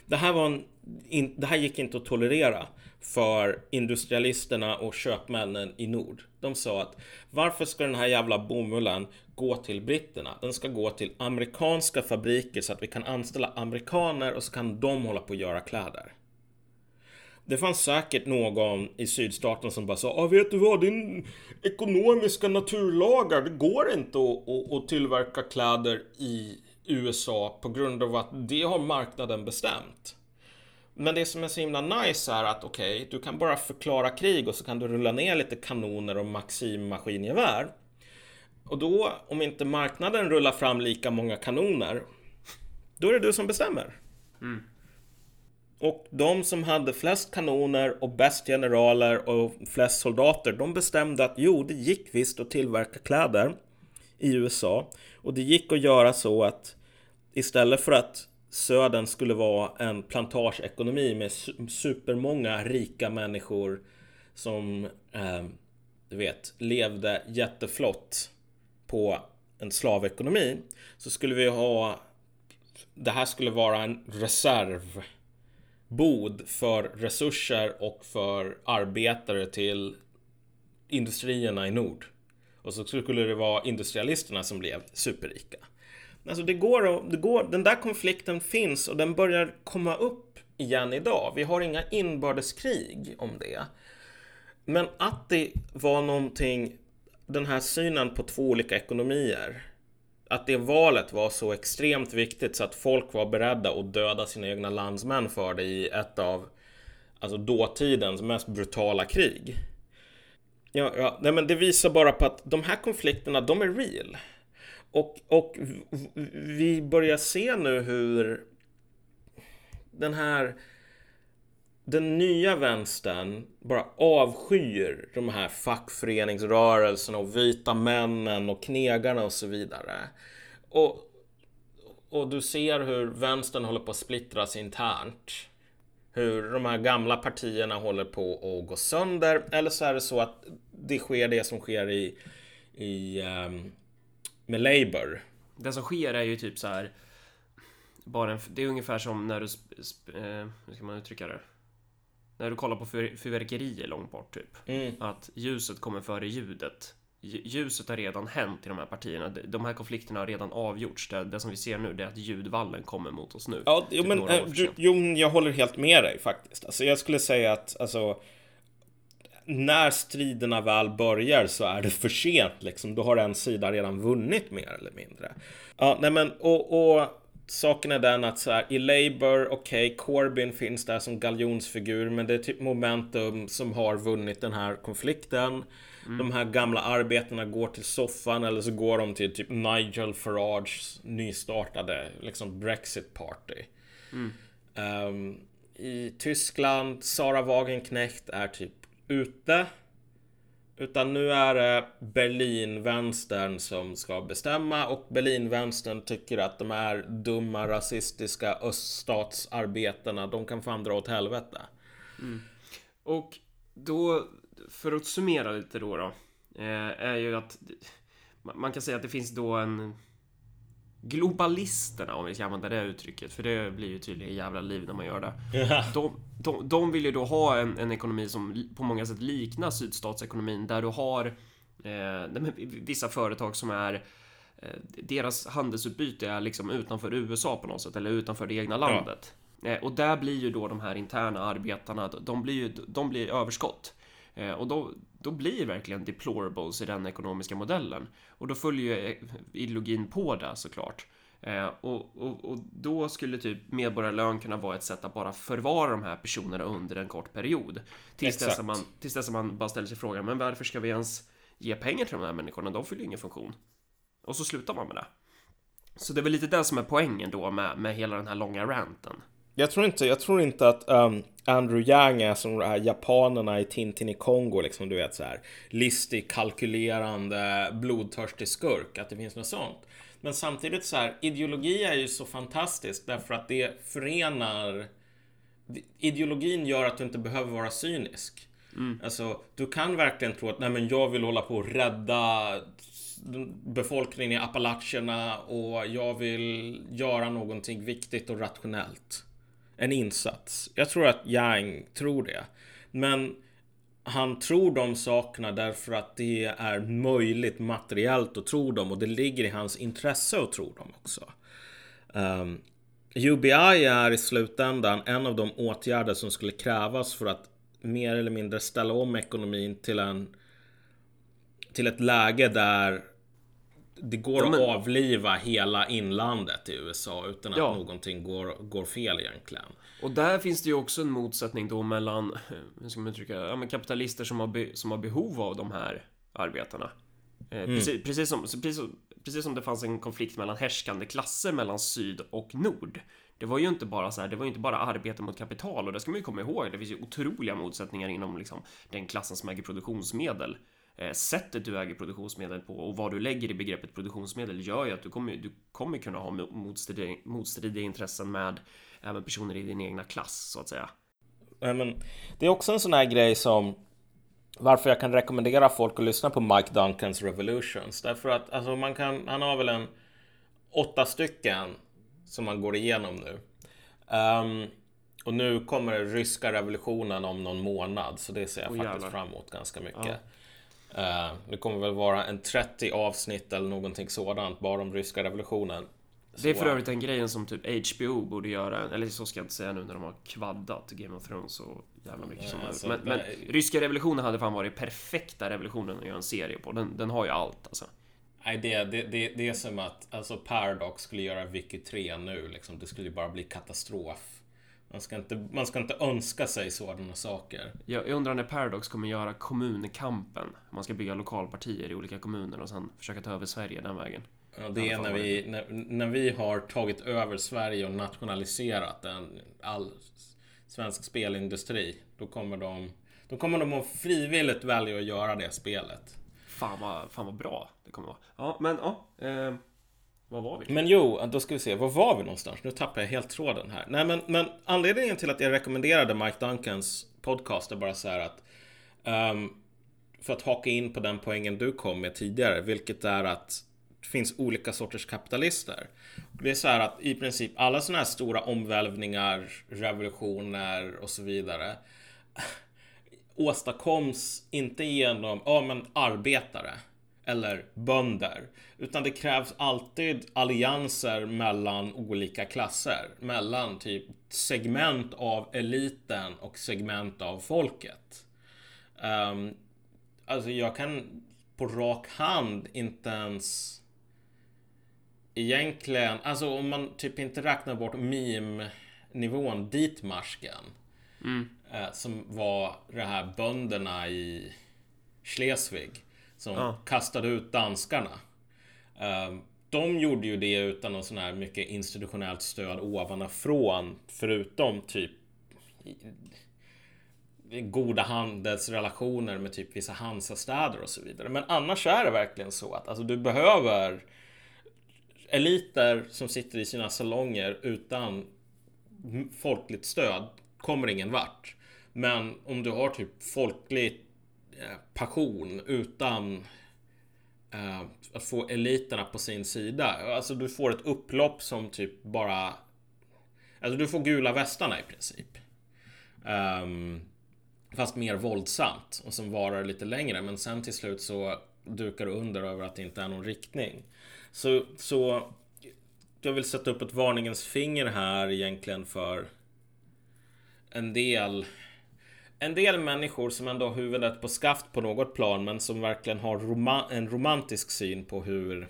S2: Det här, var en, in, det här gick inte att tolerera för industrialisterna och köpmännen i nord. De sa att varför ska den här jävla bomullen gå till britterna? Den ska gå till amerikanska fabriker så att vi kan anställa amerikaner och så kan de hålla på att göra kläder. Det fanns säkert någon i sydstaten som bara sa ah, vet du vad, din ekonomiska naturlagar, det går inte att, att, att tillverka kläder i USA på grund av att det har marknaden bestämt. Men det som är så himla nice är att okej, okay, du kan bara förklara krig och så kan du rulla ner lite kanoner och Maxim maskingevär. Och då, om inte marknaden rullar fram lika många kanoner, då är det du som bestämmer. Mm. Och de som hade flest kanoner och bäst generaler och flest soldater, de bestämde att jo, det gick visst att tillverka kläder i USA. Och det gick att göra så att istället för att södern skulle vara en plantageekonomi med supermånga rika människor som eh, du vet, levde jätteflott på en slavekonomi så skulle vi ha det här skulle vara en reservbod för resurser och för arbetare till industrierna i nord. Och så skulle det vara industrialisterna som blev superrika. Alltså det går, det går, den där konflikten finns och den börjar komma upp igen idag. Vi har inga inbördeskrig om det. Men att det var någonting, den här synen på två olika ekonomier. Att det valet var så extremt viktigt så att folk var beredda att döda sina egna landsmän för det i ett av alltså dåtidens mest brutala krig. Ja, ja, nej men det visar bara på att de här konflikterna, de är real. Och, och vi börjar se nu hur den här den nya vänstern bara avskyr de här fackföreningsrörelserna och vita männen och knegarna och så vidare. Och, och du ser hur vänstern håller på att splittras internt. Hur de här gamla partierna håller på att gå sönder. Eller så är det så att det sker det som sker i, i um, med Labour.
S1: Det som sker är ju typ så här. Bara en, det är ungefär som när du... Eh, hur ska man uttrycka det? När du kollar på fyrverkerier långt bort typ. Mm. Att ljuset kommer före ljudet. Ljuset har redan hänt i de här partierna. De här konflikterna har redan avgjorts. Det, det som vi ser nu det är att ljudvallen kommer mot oss nu.
S2: Ja, jo, typ men, äh, du, jo, jag håller helt med dig faktiskt. Alltså, jag skulle säga att alltså, när striderna väl börjar så är det för sent. Liksom. Då har en sida redan vunnit mer eller mindre. Ja, nej men och, och saken är den att så här, i Labour, okej, okay, Corbyn finns där som galjonsfigur, men det är typ Momentum som har vunnit den här konflikten. Mm. De här gamla arbetarna går till soffan eller så går de till typ Nigel Farages nystartade liksom Brexit Party. Mm. Um, I Tyskland, Sara Wagenknecht är typ ute. Utan nu är det Berlinvänstern som ska bestämma och Berlinvänstern tycker att de här dumma rasistiska öststatsarbetarna, de kan fan dra åt helvete.
S1: Mm. Och då, för att summera lite då, då eh, är ju att man kan säga att det finns då en globalisterna, om vi ska använda det uttrycket, för det blir ju tydligen jävla liv när man gör det. De, de, de vill ju då ha en, en ekonomi som på många sätt liknar sydstatsekonomin, där du har eh, vissa företag som är eh, deras handelsutbyte är liksom utanför USA på något sätt, eller utanför det egna landet. Ja. Eh, och där blir ju då de här interna arbetarna, de blir ju de blir överskott. Eh, och då, då blir verkligen deplorables i den ekonomiska modellen. Och då följer ju ideologin på det såklart. Eh, och, och, och, då skulle typ medborgarlön kunna vara ett sätt att bara förvara de här personerna under en kort period. Tills dess, att man, tills dess att man bara ställer sig frågan, men varför ska vi ens ge pengar till de här människorna? De fyller ju ingen funktion. Och så slutar man med det. Så det är väl lite det som är poängen då med, med hela den här långa ranten.
S2: Jag tror inte, jag tror inte att um, Andrew Yang är som de här japanerna i Tintin i Kongo, liksom du vet så här listig, kalkylerande, blodtörstig skurk, att det finns något sånt. Men samtidigt så här, ideologi är ju så fantastiskt därför att det förenar Ideologin gör att du inte behöver vara cynisk. Mm. Alltså, du kan verkligen tro att nej, men jag vill hålla på och rädda befolkningen i Appalacherna och jag vill göra någonting viktigt och rationellt en insats. Jag tror att Yang tror det. Men han tror de sakerna därför att det är möjligt materiellt att tro dem och det ligger i hans intresse att tro dem också. Ehm, um, UBI är i slutändan en av de åtgärder som skulle krävas för att mer eller mindre ställa om ekonomin till en till ett läge där det går ja, men... att avliva hela inlandet i USA utan att ja. någonting går, går fel egentligen.
S1: Och där finns det ju också en motsättning då mellan, hur ska man uttrycka, ja, men kapitalister som har, be, som har behov av de här arbetarna. Eh, mm. precis, precis, som, precis, precis som det fanns en konflikt mellan härskande klasser mellan syd och nord. Det var ju inte bara så här, det var ju inte bara arbete mot kapital och det ska man ju komma ihåg. Det finns ju otroliga motsättningar inom liksom den klassen som äger produktionsmedel eh, sättet du äger produktionsmedel på och vad du lägger i begreppet produktionsmedel gör ju att du kommer, du kommer kunna ha motstridiga, motstridiga intressen med även personer i din egna klass så att säga.
S2: Men det är också en sån här grej som varför jag kan rekommendera folk att lyssna på Mike Duncans Revolutions. Därför att alltså, man kan, han har väl en åtta stycken som man går igenom nu. Um, och nu kommer ryska revolutionen om någon månad, så det ser jag oh, faktiskt fram emot ganska mycket. Uh, det kommer väl vara en 30 avsnitt eller någonting sådant bara om ryska revolutionen.
S1: Det är för övrigt den grejen som typ HBO borde göra, eller så ska jag inte säga nu när de har kvaddat Game of Thrones så jävla mycket som helst. Men, men ryska revolutionen hade fan varit perfekta revolutionen att göra en serie på. Den, den har ju allt alltså.
S2: Nej, det, det, det, det är som att alltså Paradox skulle göra Vicky 3 nu liksom. Det skulle ju bara bli katastrof. Man ska inte, man ska inte önska sig sådana saker.
S1: Jag, jag undrar när Paradox kommer göra kommunkampen. Man ska bygga lokalpartier i olika kommuner och sen försöka ta över Sverige den vägen.
S2: Ja, det är när vi, när, när, vi har tagit över Sverige och nationaliserat en, all svensk spelindustri. Då kommer de, då kommer de att frivilligt välja att göra det spelet.
S1: Fan vad, fan vad bra det kommer vara. Ja, men ja. Eh, var var vi?
S2: Men jo, då ska vi se. Var var vi någonstans? Nu tappar jag helt tråden här. Nej, men, men anledningen till att jag rekommenderade Mike Duncans podcast är bara så här att um, för att haka in på den poängen du kom med tidigare, vilket är att det finns olika sorters kapitalister. Det är så här att i princip alla sådana här stora omvälvningar, revolutioner och så vidare åstadkoms inte genom ja, men arbetare eller bönder. Utan det krävs alltid allianser mellan olika klasser. Mellan typ segment av eliten och segment av folket. Um, alltså jag kan på rak hand inte ens egentligen, alltså om man typ inte räknar bort meme-nivån Ditmarsken. Mm. Eh, som var de här bönderna i Schleswig. Som ja. kastade ut danskarna. Eh, de gjorde ju det utan någon sån här mycket institutionellt stöd ovanifrån. Förutom typ goda handelsrelationer med typ vissa Hansastäder och så vidare. Men annars är det verkligen så att alltså, du behöver eliter som sitter i sina salonger utan folkligt stöd kommer ingen vart. Men om du har typ folklig eh, Eh, passion utan eh, att få eliterna på sin sida. Alltså du får ett upplopp som typ bara... Alltså du får gula västarna i princip. Um, fast mer våldsamt och som varar lite längre. Men sen till slut så dukar du under över att det inte är någon riktning. Så, så jag vill sätta upp ett varningens finger här egentligen för en del en del människor som ändå har huvudet på skaft på något plan men som verkligen har roma en romantisk syn på hur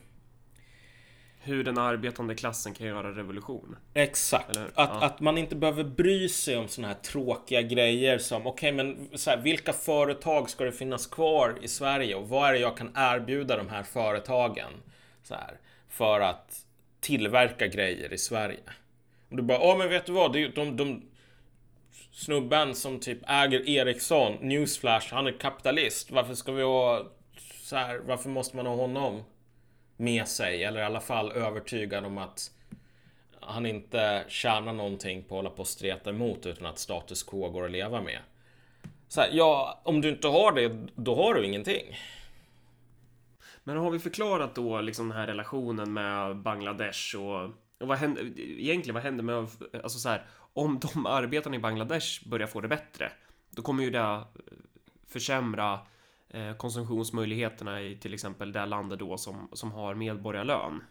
S1: hur den arbetande klassen kan göra revolution.
S2: Exakt. Att, ja. att man inte behöver bry sig om såna här tråkiga grejer som okej, okay, men så här, vilka företag ska det finnas kvar i Sverige och vad är det jag kan erbjuda de här företagen så här, för att tillverka grejer i Sverige? Och du bara, ja men vet du vad, de, de, de, snubben som typ äger Ericsson, Newsflash, han är kapitalist. Varför ska vi ha så här, varför måste man ha honom med sig? Eller i alla fall övertygad om att han inte tjänar någonting på att hålla på och streta emot utan att status quo går att leva med. Så här, ja, om du inte har det, då har du ingenting.
S1: Men har vi förklarat då liksom den här relationen med Bangladesh och, och vad händer egentligen? Vad händer med alltså så här, om de arbetarna i Bangladesh börjar få det bättre, då kommer ju det eh, försämra eh, konsumtionsmöjligheterna i till exempel det landet då som, som har medborgarlön.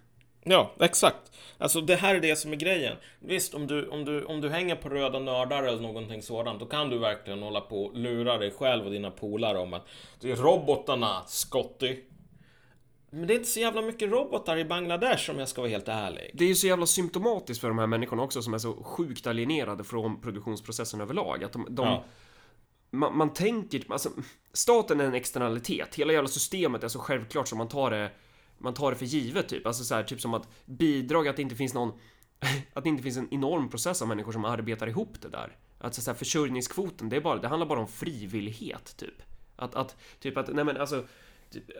S2: Ja, exakt. Alltså det här är det som är grejen. Visst, om du, om du, om du hänger på röda nördar eller någonting sådant, då kan du verkligen hålla på och lura dig själv och dina polare om att det är robotarna, Scotty. Men det är inte så jävla mycket robotar i Bangladesh om jag ska vara helt ärlig.
S1: Det är ju så jävla symptomatiskt för de här människorna också som är så sjukt alienerade från produktionsprocessen överlag. Att de, de ja. man, man, tänker, alltså, staten är en externalitet. Hela jävla systemet är så självklart som man tar det, man tar det för givet typ. Alltså så här, typ som att bidrag, att det inte finns någon, att det inte finns en enorm process av människor som arbetar ihop det där. Att så här, försörjningskvoten, det, är bara, det handlar bara om frivillighet typ. Att, att, typ att, nej men alltså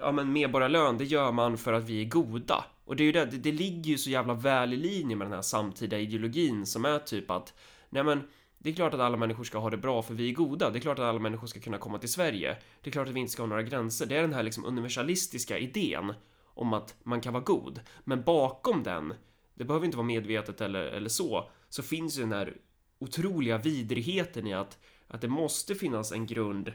S1: ja men medborgarlön, det gör man för att vi är goda. Och det är ju det, det, det ligger ju så jävla väl i linje med den här samtida ideologin som är typ att, nej men, det är klart att alla människor ska ha det bra för vi är goda. Det är klart att alla människor ska kunna komma till Sverige. Det är klart att vi inte ska ha några gränser. Det är den här liksom universalistiska idén om att man kan vara god. Men bakom den, det behöver inte vara medvetet eller, eller så, så finns ju den här otroliga vidrigheten i att, att det måste finnas en grund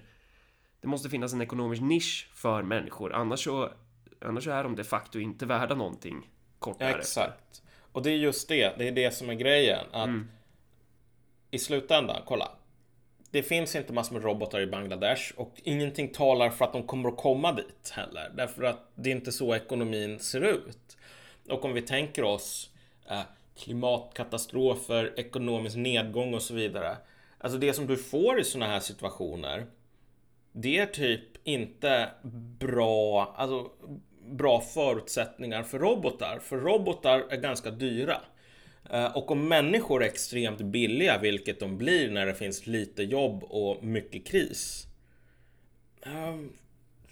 S1: det måste finnas en ekonomisk nisch för människor, annars så, annars så är de de facto inte värda någonting kort därefter.
S2: Exakt. Och det är just det, det är det som är grejen. Att
S1: Mm.
S2: i slutändan, kolla. Det finns inte massor med robotar i Bangladesh och ingenting talar för att de kommer att komma dit heller. Därför att det är inte så ekonomin ser ut. Och om vi tänker oss eh, klimatkatastrofer, ekonomisk nedgång och så vidare. Alltså det som du får i sådana här situationer. Det är typ inte bra, alltså bra förutsättningar för robotar. För robotar är ganska dyra. Eh, och om människor är extremt billiga, vilket de blir när det finns lite jobb och mycket kris. Ehm,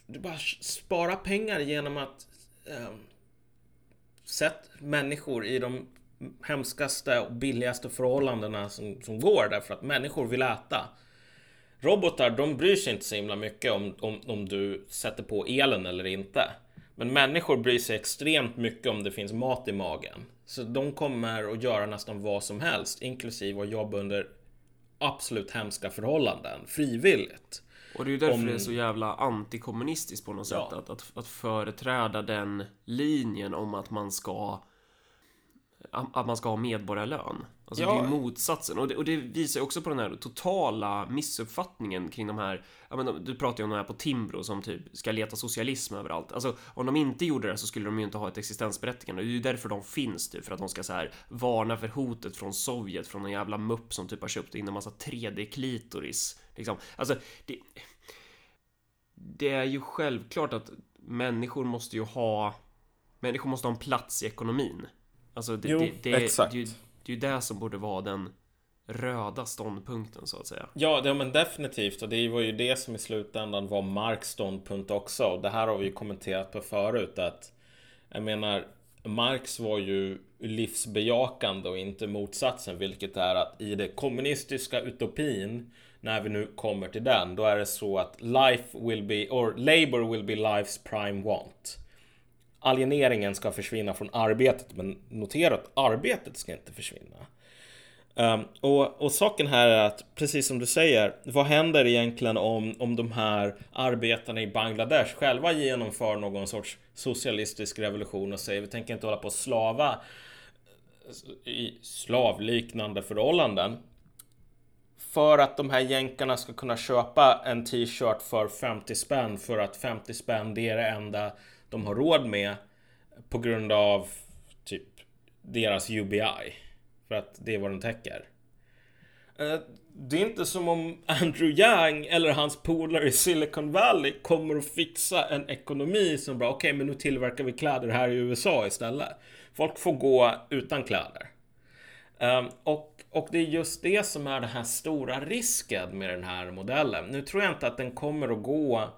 S2: du bara spara pengar genom att ehm, sätt sätta människor i de hemskaste och billigaste förhållandena som, som går därför att människor vill äta. Robotar, de bryr sig inte så himla mycket om, om, om du sätter på elen eller inte. Men människor bryr sig extremt mycket om det finns mat i magen. Så de kommer att göra nästan vad som helst, inklusive att jobba under absolut hemska förhållanden, frivilligt.
S1: Och det är ju därför
S2: Om-
S1: det är så jävla antikommunistiskt på något
S2: Ja.
S1: sätt. Att, att, att företräda den linjen om att man ska att man ska ha medborgarlön. Alltså
S2: Ja.
S1: det är motsatsen. Och det, och det visar ju också på den här totala missuppfattningen kring de här, ja men du pratar ju om de här på Timbro som typ ska leta socialism överallt. Alltså om de inte gjorde det så skulle de ju inte ha ett existensberättigande. Det är ju därför de finns typ, för att de ska så här varna för hotet från Sovjet, från en jävla mupp som typ har köpt in en massa 3D-klitoris. Liksom. Alltså, det, det är ju självklart att människor måste ju ha Människor måste ha en plats i ekonomin. Alltså det,
S2: Jo,
S1: det, det,
S2: exakt.
S1: det, det är ju det som borde vara den röda ståndpunkten så att säga.
S2: Ja, det, men definitivt. Och det var ju det som i slutändan var Marks ståndpunkt också. Och det här har vi ju kommenterat på förut. Att jag menar, Marx var ju livsbejakande och inte motsatsen. Vilket är att i den kommunistiska utopin, när vi nu kommer till den, då är det så att life will be, or labor will be life's prime want. Alieneringen ska försvinna från arbetet, men notera att arbetet ska inte försvinna. Um, och, och saken här är att, precis som du säger, vad händer egentligen om, om de här arbetarna i Bangladesh själva genomför någon sorts socialistisk revolution och säger vi tänker inte hålla på att slava eh, i slavliknande förhållanden. För att de här jänkarna ska kunna köpa en t-shirt för 50 spänn för att 50 spänn det är det enda de har råd med på grund av typ deras UBI. För att det är vad den täcker. Eh, det är inte som om Andrew Yang eller hans polare i Silicon Valley kommer att fixa en ekonomi som bara okej, men nu tillverkar vi kläder här i USA istället. Folk får gå utan kläder. Ehm, och, och det är just det som är den här stora risken med den här modellen. Nu tror jag inte att den kommer att gå...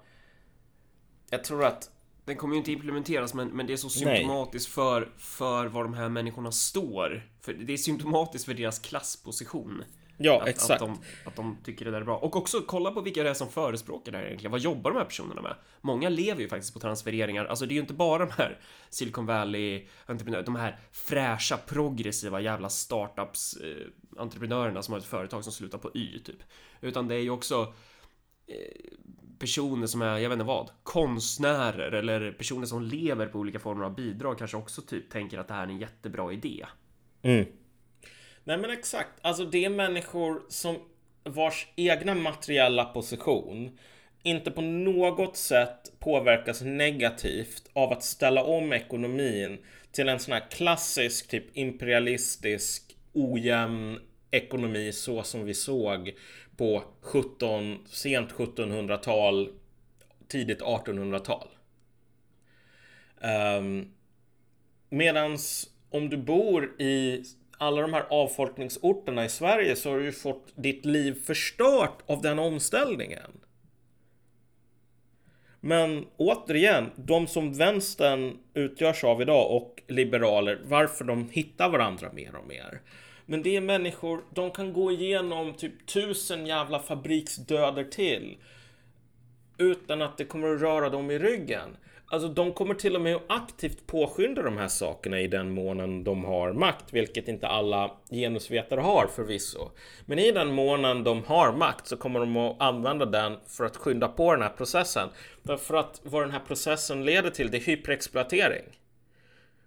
S2: Jag tror att
S1: Den kommer ju inte implementeras men, men det är så
S2: Nej.
S1: symptomatiskt för, för var de här människorna står. För det är symptomatiskt för deras klassposition.
S2: Ja,
S1: Att,
S2: exakt.
S1: Att, de, att de tycker det där är bra. Och också kolla på vilka det är som förespråkar det här egentligen. Vad jobbar de här personerna med? Många lever ju faktiskt på transfereringar. Alltså det är ju inte bara de här Silicon Valley entreprenörer, de här fräscha, progressiva jävla startups eh, entreprenörerna som har ett företag som slutar på Y typ. Utan det är ju också eh, personer som är, jag vet inte vad, konstnärer eller personer som lever på olika former av bidrag kanske också typ tänker att det här är en jättebra idé.
S2: Mm. Nej men exakt, alltså det är människor som vars egna materiella position inte på något sätt påverkas negativt av att ställa om ekonomin till en sån här klassisk typ imperialistisk ojämn ekonomi så som vi såg på 17, sent 1700-tal, tidigt 1800-tal. Um, ehm, medans om du bor i alla de här avfolkningsorterna i Sverige så har du ju fått ditt liv förstört av den omställningen. Men återigen, de som vänstern utgörs av idag och liberaler, varför de hittar varandra mer och mer. Men det är människor, de kan gå igenom typ tusen jävla fabriksdöder till utan att det kommer att röra dem i ryggen. Alltså de kommer till och med att aktivt påskynda de här sakerna i den månen de har makt, vilket inte alla genusvetare har förvisso. Men i den månen de har makt så kommer de att använda den för att skynda på den här processen. Därför att vad den här processen leder till, det är hyperexploatering.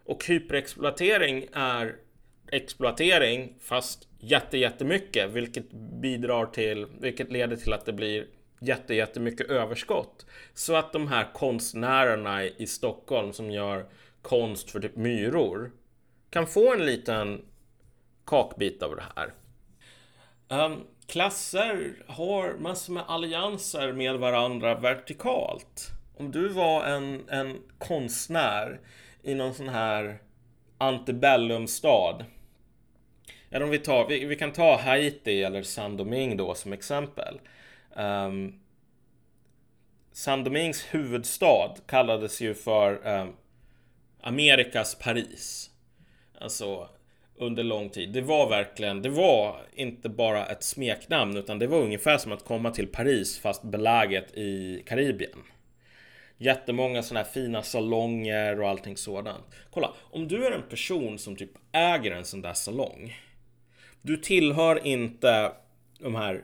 S2: Och hyperexploatering är exploatering fast jätte, jättemycket, vilket bidrar till, vilket leder till att det blir jätte, jättemycket överskott. Så att de här konstnärerna i Stockholm som gör konst för typ myror kan få en liten kakbit av det här. Um, klasser har massor med allianser med varandra vertikalt. Om du var en, en konstnär i någon sån här antebellumstad. Eller om vi, tar, vi, vi kan ta Haiti eller San Domingue då som exempel. Ehm, um, Saint-Domingues huvudstad kallades ju för um, Amerikas Paris. Alltså under lång tid. Det var verkligen, det var inte bara ett smeknamn utan det var ungefär som att komma till Paris fast beläget i Karibien. Jättemånga sådana här fina salonger och allting sådant. Kolla, om du är en person som typ äger en sån där salong. Du tillhör inte de här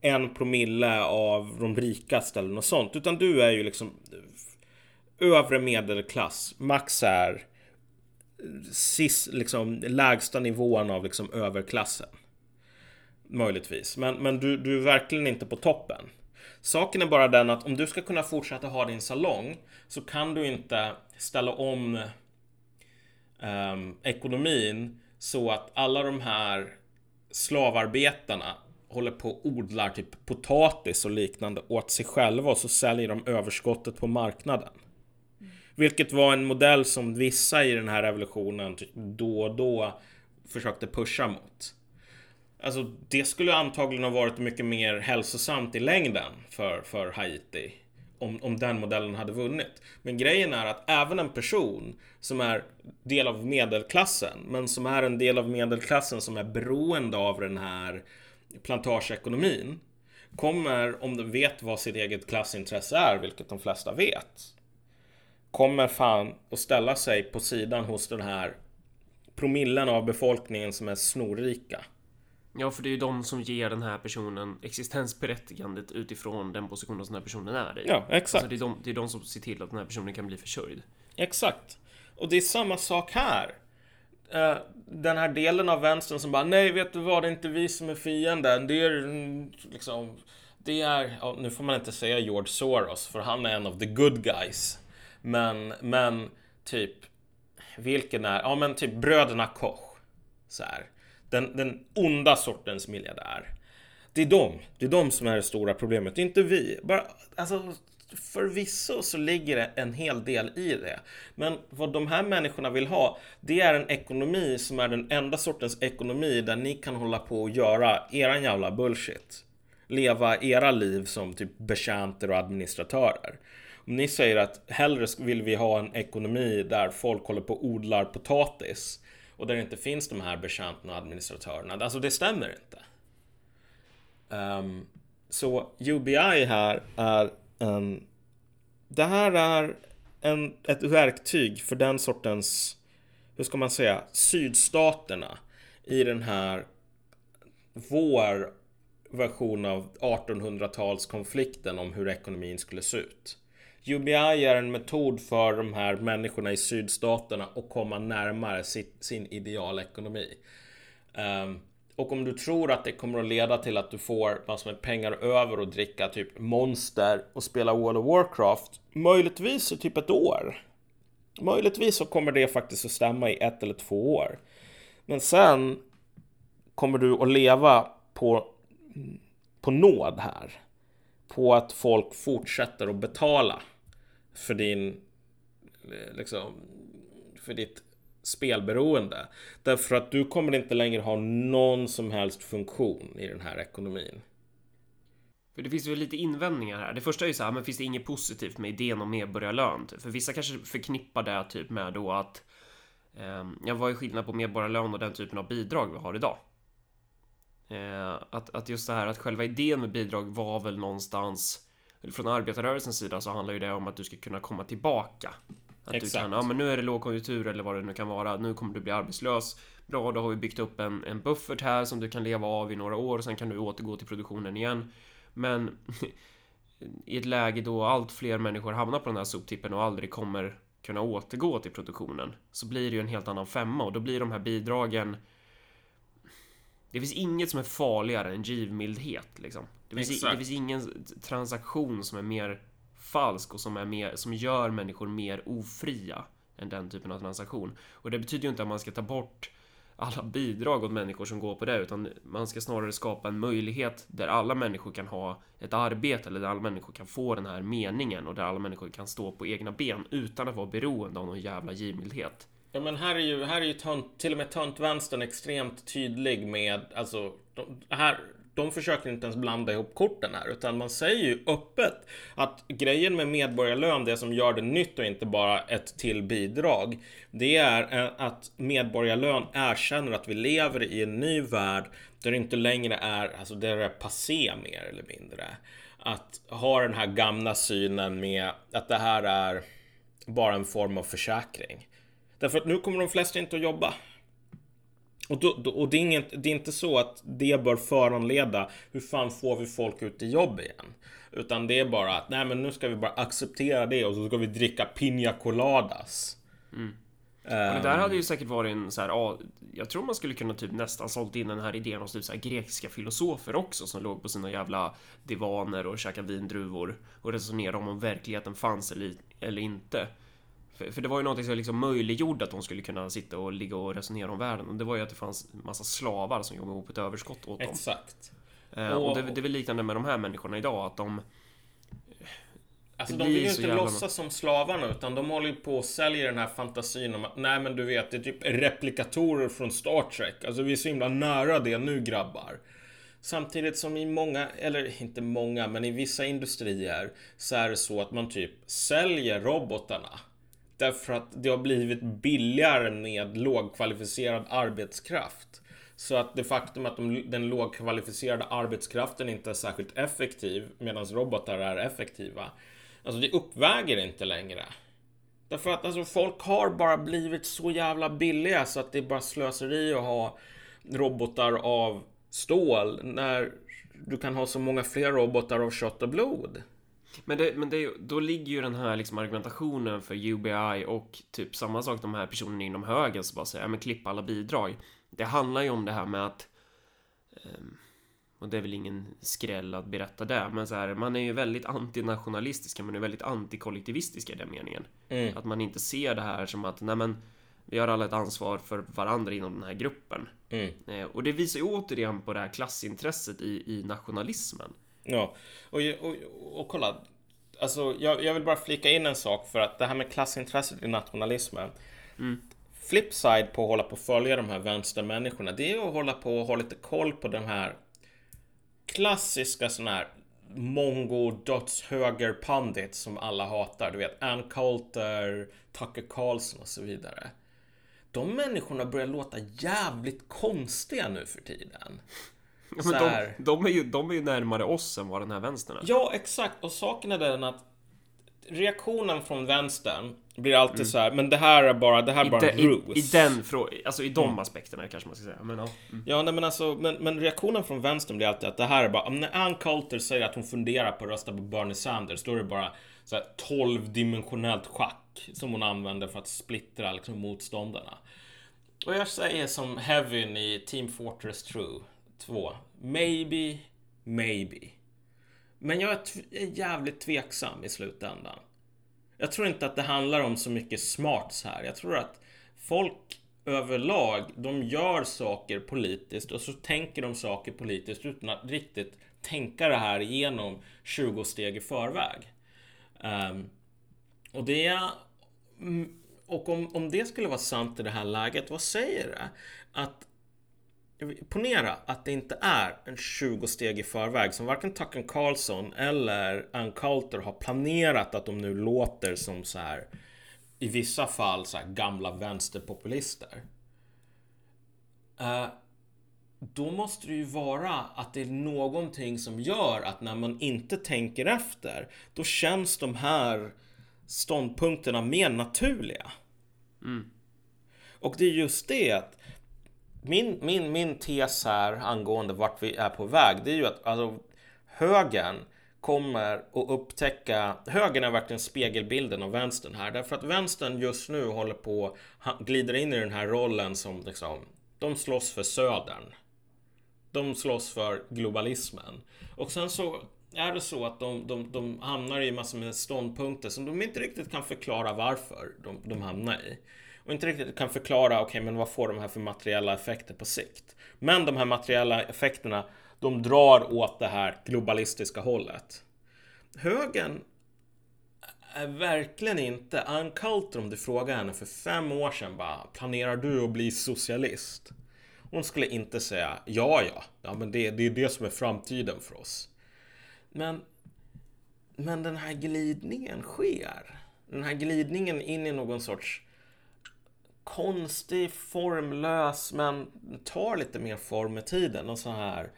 S2: en promille av de rikaste eller något sånt. Utan du är ju liksom övre medelklass. Max är sis, liksom lägsta nivån av liksom överklassen. Möjligtvis. Men, men du, du är verkligen inte på toppen. Saken är bara den att om du ska kunna fortsätta ha din salong så kan du inte ställa om um, ekonomin så att alla de här slavarbetarna håller på och odlar typ potatis och liknande åt sig själva och så säljer de överskottet på marknaden. Vilket var en modell som vissa i den här revolutionen typ då och då försökte pusha mot. Alltså det skulle antagligen ha varit mycket mer hälsosamt i längden för, för Haiti. Om, om den modellen hade vunnit. Men grejen är att även en person som är del av medelklassen, men som är en del av medelklassen som är beroende av den här plantageekonomin kommer, om de vet vad sitt eget klassintresse är, vilket de flesta vet, kommer fan att ställa sig på sidan hos den här promillen av befolkningen som är snorrika.
S1: Ja, för det är ju de som ger den här personen existensberättigandet utifrån den positionen som den här personen är i.
S2: Ja, exakt.
S1: Alltså det, är de, det är de som ser till att den här personen kan bli försörjd.
S2: Exakt. Och det är samma sak här. Eh, den här delen av vänstern som bara nej, vet du vad, det är inte vi som är fienden. Det är liksom, det är, ja, nu får man inte säga George Soros för han är en av the good guys. Men, men typ, vilken är, ja men typ bröderna Koch. Så här. Den, den onda sortens miljardär. Det är de, det är de som är det stora problemet, det är inte vi. Bara, alltså, förvisso så ligger det en hel del i det. Men vad de här människorna vill ha, det är en ekonomi som är den enda sortens ekonomi där ni kan hålla på och göra eran jävla bullshit. Leva era liv som typ betjänter och administratörer. Om ni säger att hellre vill vi ha en ekonomi där folk håller på och odlar potatis och där det inte finns de här betjänterna och administratörerna. Alltså det stämmer inte. Um, så UBI här är Um, Det här är en, ett verktyg för den sortens, hur ska man säga, sydstaterna i den här vår version av 1800-talskonflikten om hur ekonomin skulle se ut. UBI är en metod för de här människorna i sydstaterna att komma närmare sitt, sin idealekonomi. Um, och om du tror att det kommer att leda till att du får massor med pengar över och dricka typ Monster och spela World of Warcraft, möjligtvis i typ ett år. Möjligtvis så kommer det faktiskt att stämma i ett eller två år. Men sen kommer du att leva på, på nåd här. På att folk fortsätter att betala för din eh, liksom, för ditt spelberoende. Därför att du kommer inte längre ha någon som helst funktion i den här ekonomin.
S1: För det finns ju lite invändningar här. Det första är ju så här, men finns det inget positivt med idén om medborgarlön? Typ. För vissa kanske förknippar det typ med då att eh, ja, vad är skillnad på medborgarlön och den typen av bidrag vi har idag? Eh, att, att just det här att själva idén med bidrag var väl någonstans från arbetarrörelsens sida så handlar ju det om att du ska kunna komma tillbaka. Att
S2: Exakt.
S1: du kan, ja men nu är det lågkonjunktur eller vad det nu kan vara, nu kommer du bli arbetslös. Bra, då har vi byggt upp en, en buffert här som du kan leva av i några år, sen kan du återgå till produktionen igen. Men i ett läge då allt fler människor hamnar på den här soptippen och aldrig kommer kunna återgå till produktionen så blir det ju en helt annan femma och då blir de här bidragen det finns inget som är farligare än givmildhet liksom. Det finns, det finns ingen transaktion som är mer falsk och som, är mer, som gör människor mer ofria än den typen av transaktion. Och det betyder ju inte att man ska ta bort alla bidrag åt människor som går på det, utan man ska snarare skapa en möjlighet där alla människor kan ha ett arbete eller där alla människor kan få den här meningen och där alla människor kan stå på egna ben utan att vara beroende av någon jävla givmildhet.
S2: Ja men här är ju, här är ju tönt, till och med töntvänstern extremt tydlig med, alltså, de, här, de försöker inte ens blanda ihop korten här, utan man säger ju öppet att grejen med medborgarlön, det som gör det nytt och inte bara ett till bidrag, det är eh, att medborgarlön erkänner att vi lever i en ny värld där det inte längre är, alltså där det är passé mer eller mindre. Att ha den här gamla synen med att det här är bara en form av försäkring. Därför att nu kommer de flesta inte att jobba. Och, då, och det, är inget, det är inte så att det bör föranleda hur fan får vi folk ut i jobb igen? Utan det är bara att nej men nu ska vi bara acceptera det och så ska vi dricka piña coladas.
S1: Och det där hade ju säkert varit en så här, ja, jag tror man skulle kunna typ nästan sålt in den här idén hos typ så här grekiska filosofer också som låg på sina jävla divaner och käkade vindruvor och resonerade om om verkligheten fanns eller, eller inte. För, för det var ju någonting som liksom möjliggjorde att de skulle kunna sitta och ligga och resonera om världen och det var ju att det fanns massa slavar som jobbade ihop ett överskott åt dem.
S2: Exakt.
S1: Eh, och det, det är väl liknande med de här människorna idag att de
S2: Alltså de vill ju inte
S1: jävla-
S2: låtsas som slavarna utan de håller ju på och säljer den här fantasin om att nej men du vet det är typ replikatorer från Star Trek. Alltså vi är så himla nära det nu grabbar. Samtidigt som i många, eller inte många, men i vissa industrier så är det så att man typ säljer robotarna. Därför att det har blivit billigare med lågkvalificerad arbetskraft. Så att det faktum att de, den lågkvalificerade arbetskraften inte är särskilt effektiv medan robotar är effektiva. Alltså det uppväger inte längre. Därför att alltså folk har bara blivit så jävla billiga så att det är bara slöseri att ha robotar av stål när du kan ha så många fler robotar av kött och blod.
S1: Men, det, men det, då ligger ju den här liksom argumentationen för UBI och typ samma sak de här personerna inom höger som bara säger ja, men klippa alla bidrag. Det handlar ju om det här med att ehm, och det är väl ingen skräll att berätta det, men så här, man är ju väldigt antinationalistiska, man är väldigt antikollektivistiska i den meningen.
S2: Mm.
S1: Att man inte ser det här som att, nej men, vi har alla ett ansvar för varandra inom den här gruppen.
S2: Mm.
S1: Eh, och det visar ju återigen på det här klassintresset i, i nationalismen.
S2: Ja, och, och, och kolla. Alltså, jag, jag vill bara flika in en sak för att det här med klassintresset i nationalismen. Flipside på att hålla på och följa de här vänstermänniskorna, det är att hålla på och ha lite koll på de här klassiska såna här mongo dödshöger pandit som alla hatar. Du vet, Ann Coulter, Tucker Carlson och så vidare. De människorna börjar låta jävligt konstiga nu för tiden.
S1: Ja, men de, de, är ju, de är ju närmare oss än vad den här vänstern är.
S2: Ja, exakt. Och saken är den att reaktionen från vänstern blir alltid så här, men det här är bara, det här är
S1: Mm. I,
S2: bara
S1: de, i,
S2: ruse.
S1: I den frå- alltså i de aspekterna kanske man ska säga. Men ja. Mm.
S2: Ja, nej, men alltså, men, men reaktionen från vänstern blir alltid att det här är bara, när Ann Coulter säger att hon funderar på att rösta på Bernie Sanders, då är det bara så här 12-dimensionellt schack som hon använder för att splittra liksom, motståndarna. Och jag säger som Heaven i Team Fortress True Två. Maybe, maybe. Men jag är, är jävligt tveksam i slutändan. Jag tror inte att det handlar om så mycket smarts här. Jag tror att folk överlag, de gör saker politiskt och så tänker de saker politiskt utan att riktigt tänka det här igenom 20 steg i förväg. Um, och det... Och om, om det skulle vara sant i det här läget, vad säger det? Att Ponera att det inte är en 20 steg i förväg som varken Tucker Carlson eller Ann Coulter har planerat att de nu låter som så här i vissa fall så här gamla vänsterpopulister. Uh, då måste det ju vara att det är någonting som gör att när man inte tänker efter, då känns de här ståndpunkterna mer naturliga.
S1: Mm.
S2: Och det är just det att min, min, min tes här angående vart vi är på väg, det är ju att alltså, högern kommer att upptäcka, högern är verkligen spegelbilden av vänstern här, därför att vänstern just nu håller på, glider in i den här rollen som liksom, de slåss för södern. De slåss för globalismen. Och sen så är det så att de, de, de hamnar i massor med ståndpunkter som de inte riktigt kan förklara varför de, de hamnar i. Och inte riktigt kan förklara, okej, okay, men vad får de här för materiella effekter på sikt? Men de här materiella effekterna, de drar åt det här globalistiska hållet. Högern är verkligen inte Ann Coulter om du frågar henne för fem år sedan bara Planerar du att bli socialist? Hon skulle inte säga ja, ja, ja men det, det är det som är framtiden för oss. Men, men den här glidningen sker. Den här glidningen in i någon sorts konstig, formlös, men tar lite mer form med tiden. Och så här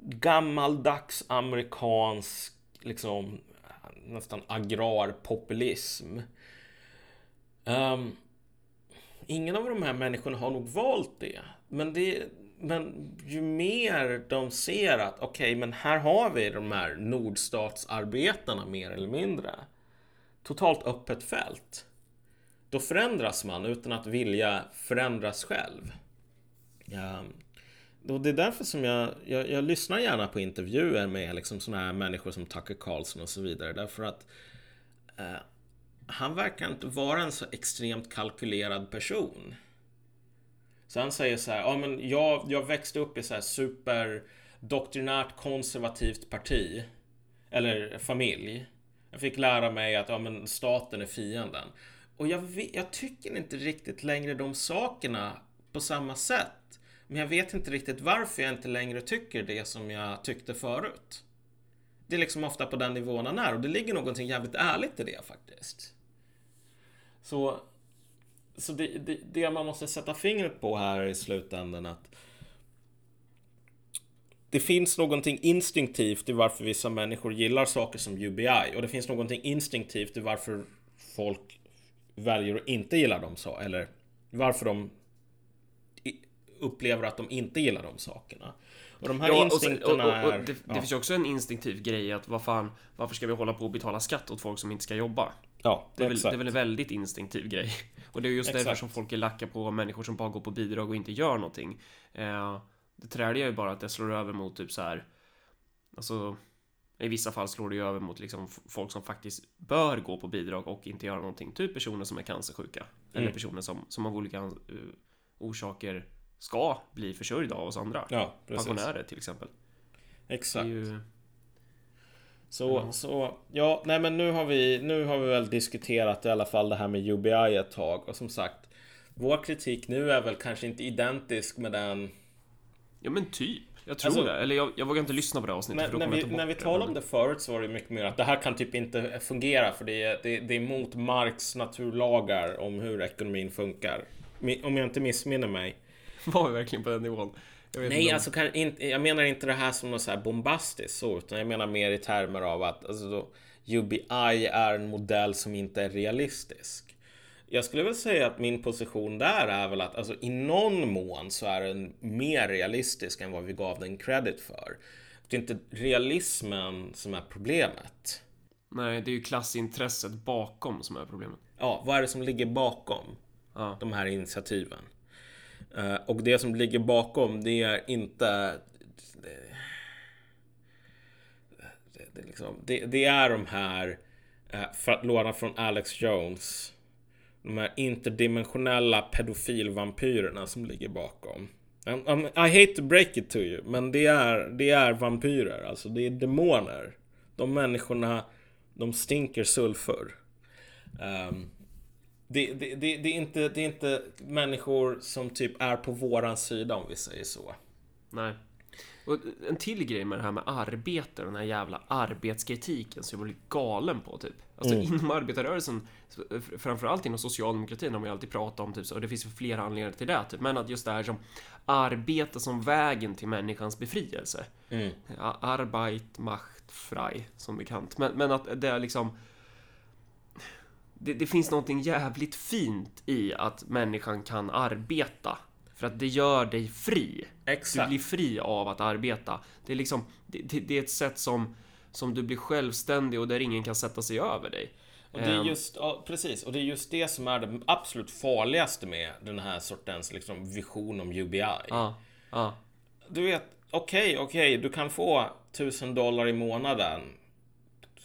S2: gammaldags amerikansk, liksom nästan agrarpopulism. Um, ingen av de här människorna har nog valt det. Men, det, men ju mer de ser att okej, okay, men här har vi de här nordstatsarbetarna mer eller mindre. Totalt öppet fält. Då förändras man utan att vilja förändras själv. Ja. Och det är därför som jag, jag, jag lyssnar gärna på intervjuer med liksom sådana här människor som Tucker Carlson och så vidare. Därför att eh, han verkar inte vara en så extremt kalkylerad person. Så han säger så här, ja men jag, jag växte upp i så här super doktrinärt konservativt parti. Eller familj. Jag fick lära mig att ja, men staten är fienden. Och jag, vet, jag tycker inte riktigt längre de sakerna på samma sätt. Men jag vet inte riktigt varför jag inte längre tycker det som jag tyckte förut. Det är liksom ofta på den nivån han är och det ligger någonting jävligt ärligt i det faktiskt. Så, så det, det, det man måste sätta fingret på här i slutändan att det finns någonting instinktivt i varför vissa människor gillar saker som UBI och det finns någonting instinktivt i varför folk väljer att inte gilla dem så eller varför de upplever att de inte gillar de sakerna. Och de här ja, instinkterna och, och, och,
S1: är... Det, ja. det finns ju också en instinktiv grej att vad fan, varför ska vi hålla på och betala skatt åt folk som inte ska jobba?
S2: Ja,
S1: det är, väl, det är väl en väldigt instinktiv grej. Och det är just exakt. därför som folk är lacka på människor som bara går på bidrag och inte gör någonting. Eh, det träliga är ju bara att det slår över mot typ så här. Alltså i vissa fall slår det ju över mot liksom folk som faktiskt bör gå på bidrag och inte göra någonting. Typ personer som är cancersjuka. Mm. Eller personer som, som av olika uh, orsaker ska bli försörjda av oss andra.
S2: Ja,
S1: Pensionärer till exempel.
S2: Exakt. Ju... Så, mm. så, ja, nej men nu har vi, nu har vi väl diskuterat i alla fall det här med UBI ett tag och som sagt, vår kritik nu är väl kanske inte identisk med den
S1: Ja men typ. Jag tror alltså, det. Eller jag, jag vågar inte lyssna på det avsnittet.
S2: När, när vi, när vi talade om det förut så var det mycket mer att det här kan typ inte fungera för det är, det, det är mot Marx naturlagar om hur ekonomin funkar. Om jag inte missminner mig.
S1: Var vi verkligen på den nivån?
S2: Nej, alltså kan, inte, jag menar inte det här som något så här bombastiskt så, utan jag menar mer i termer av att alltså, då, UBI är en modell som inte är realistisk. Jag skulle väl säga att min position där är väl att alltså, i någon mån så är den mer realistisk än vad vi gav den credit för. Det är inte realismen som är problemet.
S1: Nej, det är ju klassintresset bakom som är problemet.
S2: Ja, vad är det som ligger bakom
S1: ja.
S2: de här initiativen? Uh, och det som ligger bakom, det är inte... Det, det, det, liksom, det är de här, uh, för att låna från Alex Jones, de här interdimensionella pedofilvampyrerna som ligger bakom. Um, um, I hate to break it to you, men det är, det är vampyrer, alltså det är demoner. De människorna, de stinker sulfur. Um, det, det, det, det, är inte, det är inte människor som typ är på våran sida om vi säger så.
S1: Nej. Och en till grej med det här med arbete, den här jävla arbetskritiken som jag blir galen på typ. Alltså
S2: Mm.
S1: inom arbetarrörelsen, framförallt inom socialdemokratin har man ju alltid pratat om typ så, och det finns ju flera anledningar till det typ, men att just det här som arbete som vägen till människans befrielse.
S2: Mm.
S1: Arbeit macht frei, som bekant. Men, men att det är liksom... Det, det finns någonting jävligt fint i att människan kan arbeta. För att det gör dig fri. Du
S2: Exakt.
S1: blir fri av att arbeta. Det är liksom, det, det, det är ett sätt som, som du blir självständig och där ingen kan sätta sig över dig.
S2: Och det är
S1: Ehm,
S2: just, ja, precis, och det är just det som är det absolut farligaste med den här sortens liksom, vision om UBI.
S1: Ja, ja,
S2: Du vet, okej, okej, du kan få tusen dollar i månaden.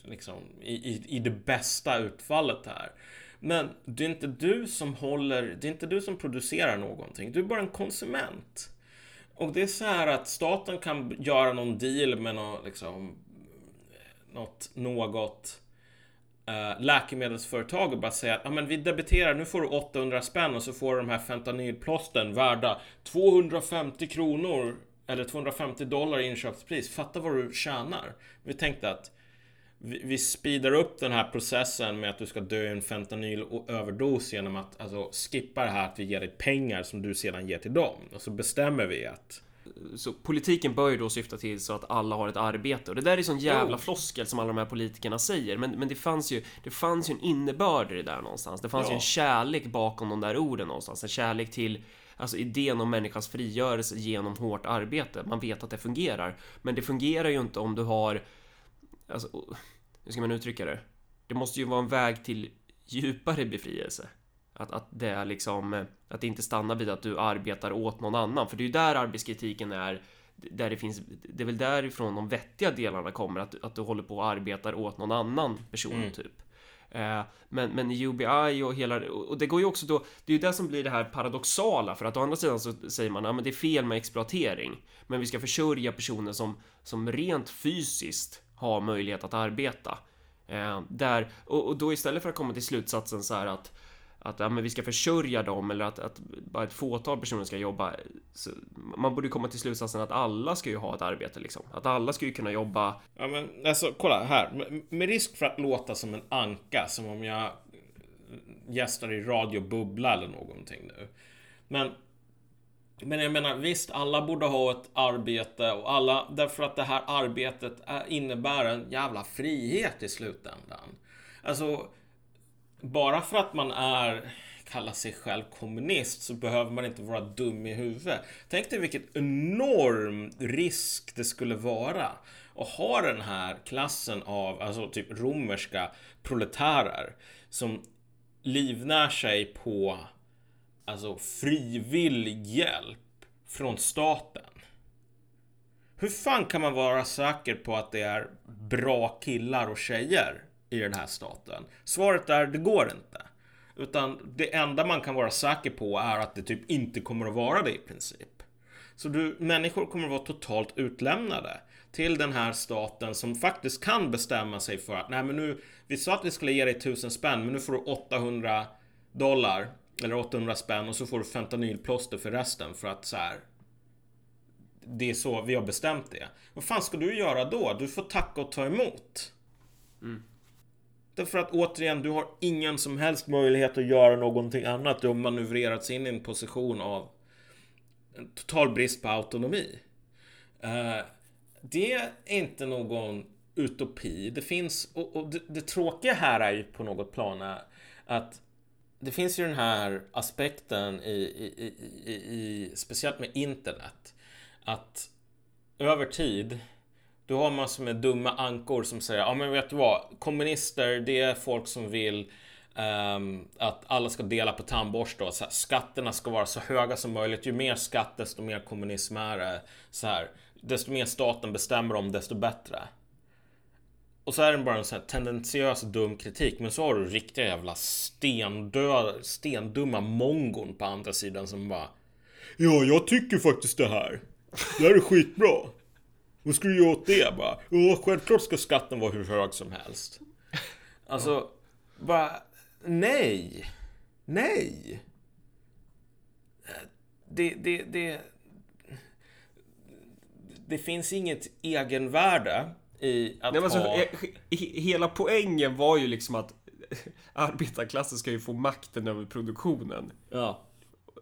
S2: Liksom, i, i, I det bästa utfallet här. Men det är inte du som håller, det är inte du som producerar någonting. Du är bara en konsument. Och det är så här att staten kan göra någon deal med något, liksom, något, något eh, läkemedelsföretag och bara säga att ah, men vi debiterar, nu får du 800 spänn och så får du de här fentanylplåstren värda 250 kronor eller 250 dollar i inköpspris. Fatta vad du tjänar. Vi tänkte att vi, vi speedar upp den här processen med att du ska dö i en fentanylöverdos genom att alltså, skippa det här att vi ger dig pengar som du sedan ger till dem. Och så bestämmer vi att
S1: så politiken bör ju då syfta till så att alla har ett arbete. Och det där är sån jävla
S2: Jo.
S1: floskel som alla de här politikerna säger. Men, men det fanns ju Det fanns ju en innebörd i det där någonstans. Det fanns ju
S2: Ja.
S1: en kärlek bakom de där orden någonstans. En kärlek till Alltså idén om människans frigörelse genom hårt arbete. Man vet att det fungerar. Men det fungerar ju inte om du har Alltså Hur ska man uttrycka det? Det måste ju vara en väg till djupare befrielse att, att det är liksom eh, Att det inte stannar vid att du arbetar åt någon annan. För det är ju där arbetskritiken är Där det finns Det är väl därifrån de vettiga delarna kommer Att, att du håller på och arbetar åt någon annan person
S2: Mm.
S1: typ. Eh, Men, men i UBI och hela Och det går ju också då Det är ju det som blir det här paradoxala. För att å andra sidan så säger man Ja men det är fel med exploatering. Men vi ska försörja personer som Som rent fysiskt Har möjlighet att arbeta. Eh, där, och, och då istället för att komma till slutsatsen så här att att ja, men vi ska försörja dem eller att, att bara ett fåtal personer ska jobba. Så man borde komma till slutsatsen att alla ska ju ha ett arbete liksom. Att alla ska ju kunna jobba.
S2: Ja men alltså kolla här. Med, med risk för att låta som en anka, som om jag gästar i Radio Bubbla eller någonting nu. Men men jag menar visst, alla borde ha ett arbete och alla, därför att det här arbetet innebär en jävla frihet i slutändan. Alltså, bara för att man är, kallar sig själv kommunist så behöver man inte vara dum i huvudet. Tänk dig vilket enorm risk det skulle vara att ha den här klassen av, alltså typ romerska proletärer som livnär sig på alltså frivillig hjälp från staten. Hur fan kan man vara säker på att det är bra killar och tjejer i den här staten? Svaret är det går inte. Utan det enda man kan vara säker på är att det typ inte kommer att vara det i princip. Så du, människor kommer att vara totalt utlämnade till den här staten som faktiskt kan bestämma sig för att nej men nu, vi sa att vi skulle ge dig 1000 spänn men nu får du 800 dollar eller 800 spänn och så får du fentanylplåster för resten för att så här. Det är så vi har bestämt det. Vad fan ska du göra då? Du får tacka och ta emot. Mm. Därför att återigen, du har ingen som helst möjlighet att göra någonting annat. Du har manövrerats in i en position av en total brist på autonomi. Eh, det är inte någon utopi. Det finns, och, det, det tråkiga här är ju på något plan är att det finns ju den här aspekten i, i, i, i, i speciellt med internet. Att över tid du har massor med dumma ankor som säger ja men vet du vad kommunister det är folk som vill um, att alla ska dela på tandborste och så här, skatterna ska vara så höga som möjligt. Ju mer skatt desto mer kommunism är det. Så här, desto mer staten bestämmer om desto bättre. Och så är den bara en sån här tendentiös dum kritik. Men så har du riktiga jävla stendö, stendumma mongon på andra sidan som bara Ja, jag tycker faktiskt det här. Det här är skitbra. Vad ska du göra åt det? Bara, ja, självklart ska skatten vara hur hög som helst. Alltså, bara nej. Nej! Det, det, det, det finns inget egenvärde i att
S1: Nej, men alltså,
S2: ha...
S1: he- hela poängen var ju liksom att arbetarklassen ska ju få makten över produktionen.
S2: Ja.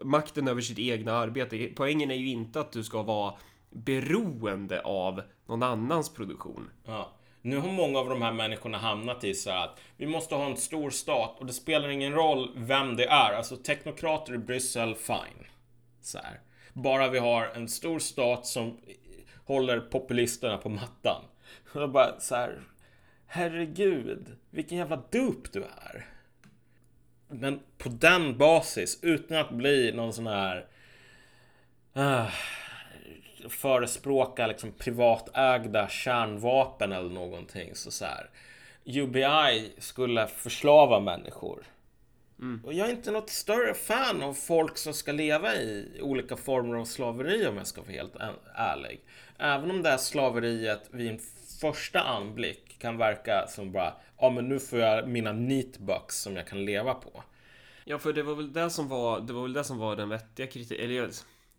S1: Makten över sitt egna arbete. Poängen är ju inte att du ska vara beroende av någon annans produktion.
S2: Ja. Nu har många av de här människorna hamnat i så här att vi måste ha en stor stat och det spelar ingen roll vem det är. Alltså teknokrater i Bryssel, fine. Så här. Bara vi har en stor stat som håller populisterna på mattan. Och jag bara så här. Herregud, vilken jävla dup du är. Men på den basis, utan att bli någon sån här... Uh, förespråka liksom privatägda kärnvapen eller någonting så, så här. UBI skulle förslava människor. Och jag är inte något större fan av folk som ska leva i olika former av slaveri om jag ska vara helt ärlig. Även om det här slaveriet vid en första anblick kan verka som bara, ja men nu får jag mina neatbucks som jag kan leva på.
S1: Ja, för det var väl det som var, det var väl det som var den vettiga kritiken, eller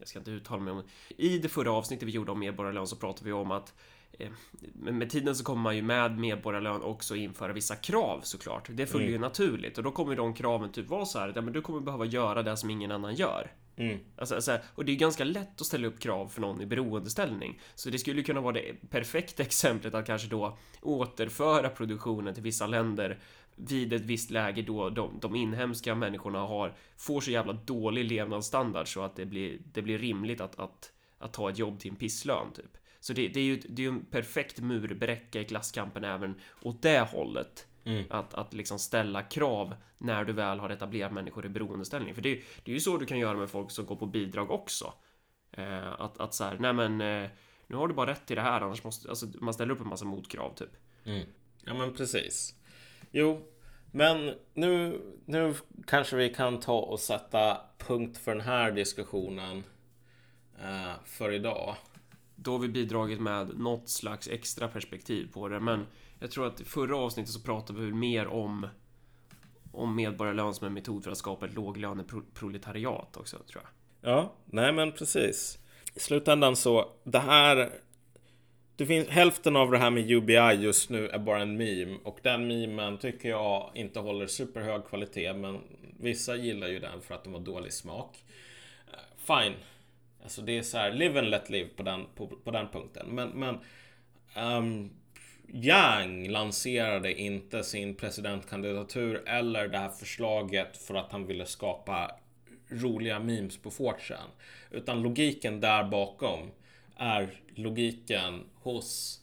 S1: jag, ska inte uttala mig om I det förra avsnittet vi gjorde om medborgarlön så pratade vi om att eh, med tiden så kommer man ju med medborgarlön också införa vissa krav såklart. Det följer ju naturligt och då kommer de kraven typ vara så här, ja, men du kommer behöva göra det som ingen annan gör.
S2: Mm.
S1: Alltså, så här, och det är ganska lätt att ställa upp krav för någon i beroendeställning. Så det skulle kunna vara det perfekta exemplet att kanske då återföra produktionen till vissa länder vid ett visst läge då de, de inhemska människorna har, får så jävla dålig levnadsstandard så att det blir, det blir rimligt att, att, att ta ett jobb till en pisslön typ. Så det, det är ju det är en perfekt murbräcka i klasskampen även åt det hållet.
S2: Mm.
S1: Att, att liksom ställa krav när du väl har etablerat människor i beroendeställning. För det, är- det är ju så du kan göra med folk som går på bidrag också. Eh, att, att så här, nej men eh, nu har du bara rätt till det här annars måste, alltså man ställer upp en massa motkrav typ.
S2: Mm. Ja men precis. Jo, men nu, nu kanske vi kan ta och sätta punkt för den här diskussionen eh, för idag.
S1: Då har vi bidragit med något slags extra perspektiv på det, men jag tror att i förra avsnittet så pratade vi mer om om medborgarlön som en metod för att skapa ett låglöneproletariat också, tror jag.
S2: Ja, nej men precis. I slutändan så, det här... Det finns, hälften av det här med UBI just nu är bara en meme och den memen tycker jag inte håller superhög kvalitet men vissa gillar ju den för att de har dålig smak. Eh, fine. Alltså det är så här, live and let live på den, på, på den punkten. Men, men um, Yang lanserade inte sin presidentkandidatur eller det här förslaget för att han ville skapa roliga memes på 4 Utan logiken där bakom är logiken hos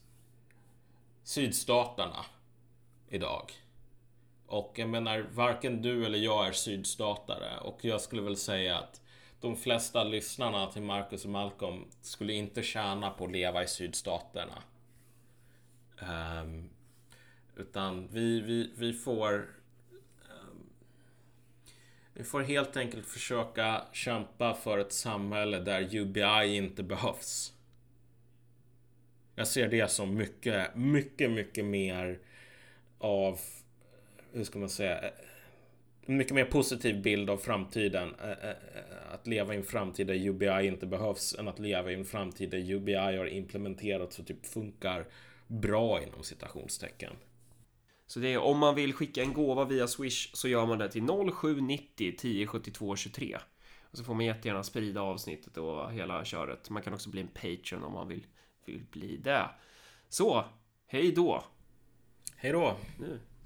S2: sydstaterna idag. Och jag menar, varken du eller jag är sydstatare och jag skulle väl säga att de flesta lyssnarna till Marcus och Malcolm skulle inte tjäna på att leva i sydstaterna. Um, utan vi, vi, vi får Um, vi får helt enkelt försöka kämpa för ett samhälle där UBI inte behövs. Jag ser det som mycket, mycket, mycket mer av, hur ska man säga, en mycket mer positiv bild av framtiden. Eh, eh, eh, att leva i en framtid där UBI inte behövs än att leva i en framtid där UBI har implementerats och typ funkar bra inom citationstecken.
S1: Så det är om man vill skicka en gåva via Swish så gör man det till 0790 1072 23. Och så får man jättegärna sprida avsnittet och hela köret. Man kan också bli en Patreon om man vill, vill bli det. Så, hej då!
S2: Hej då!
S1: Nu.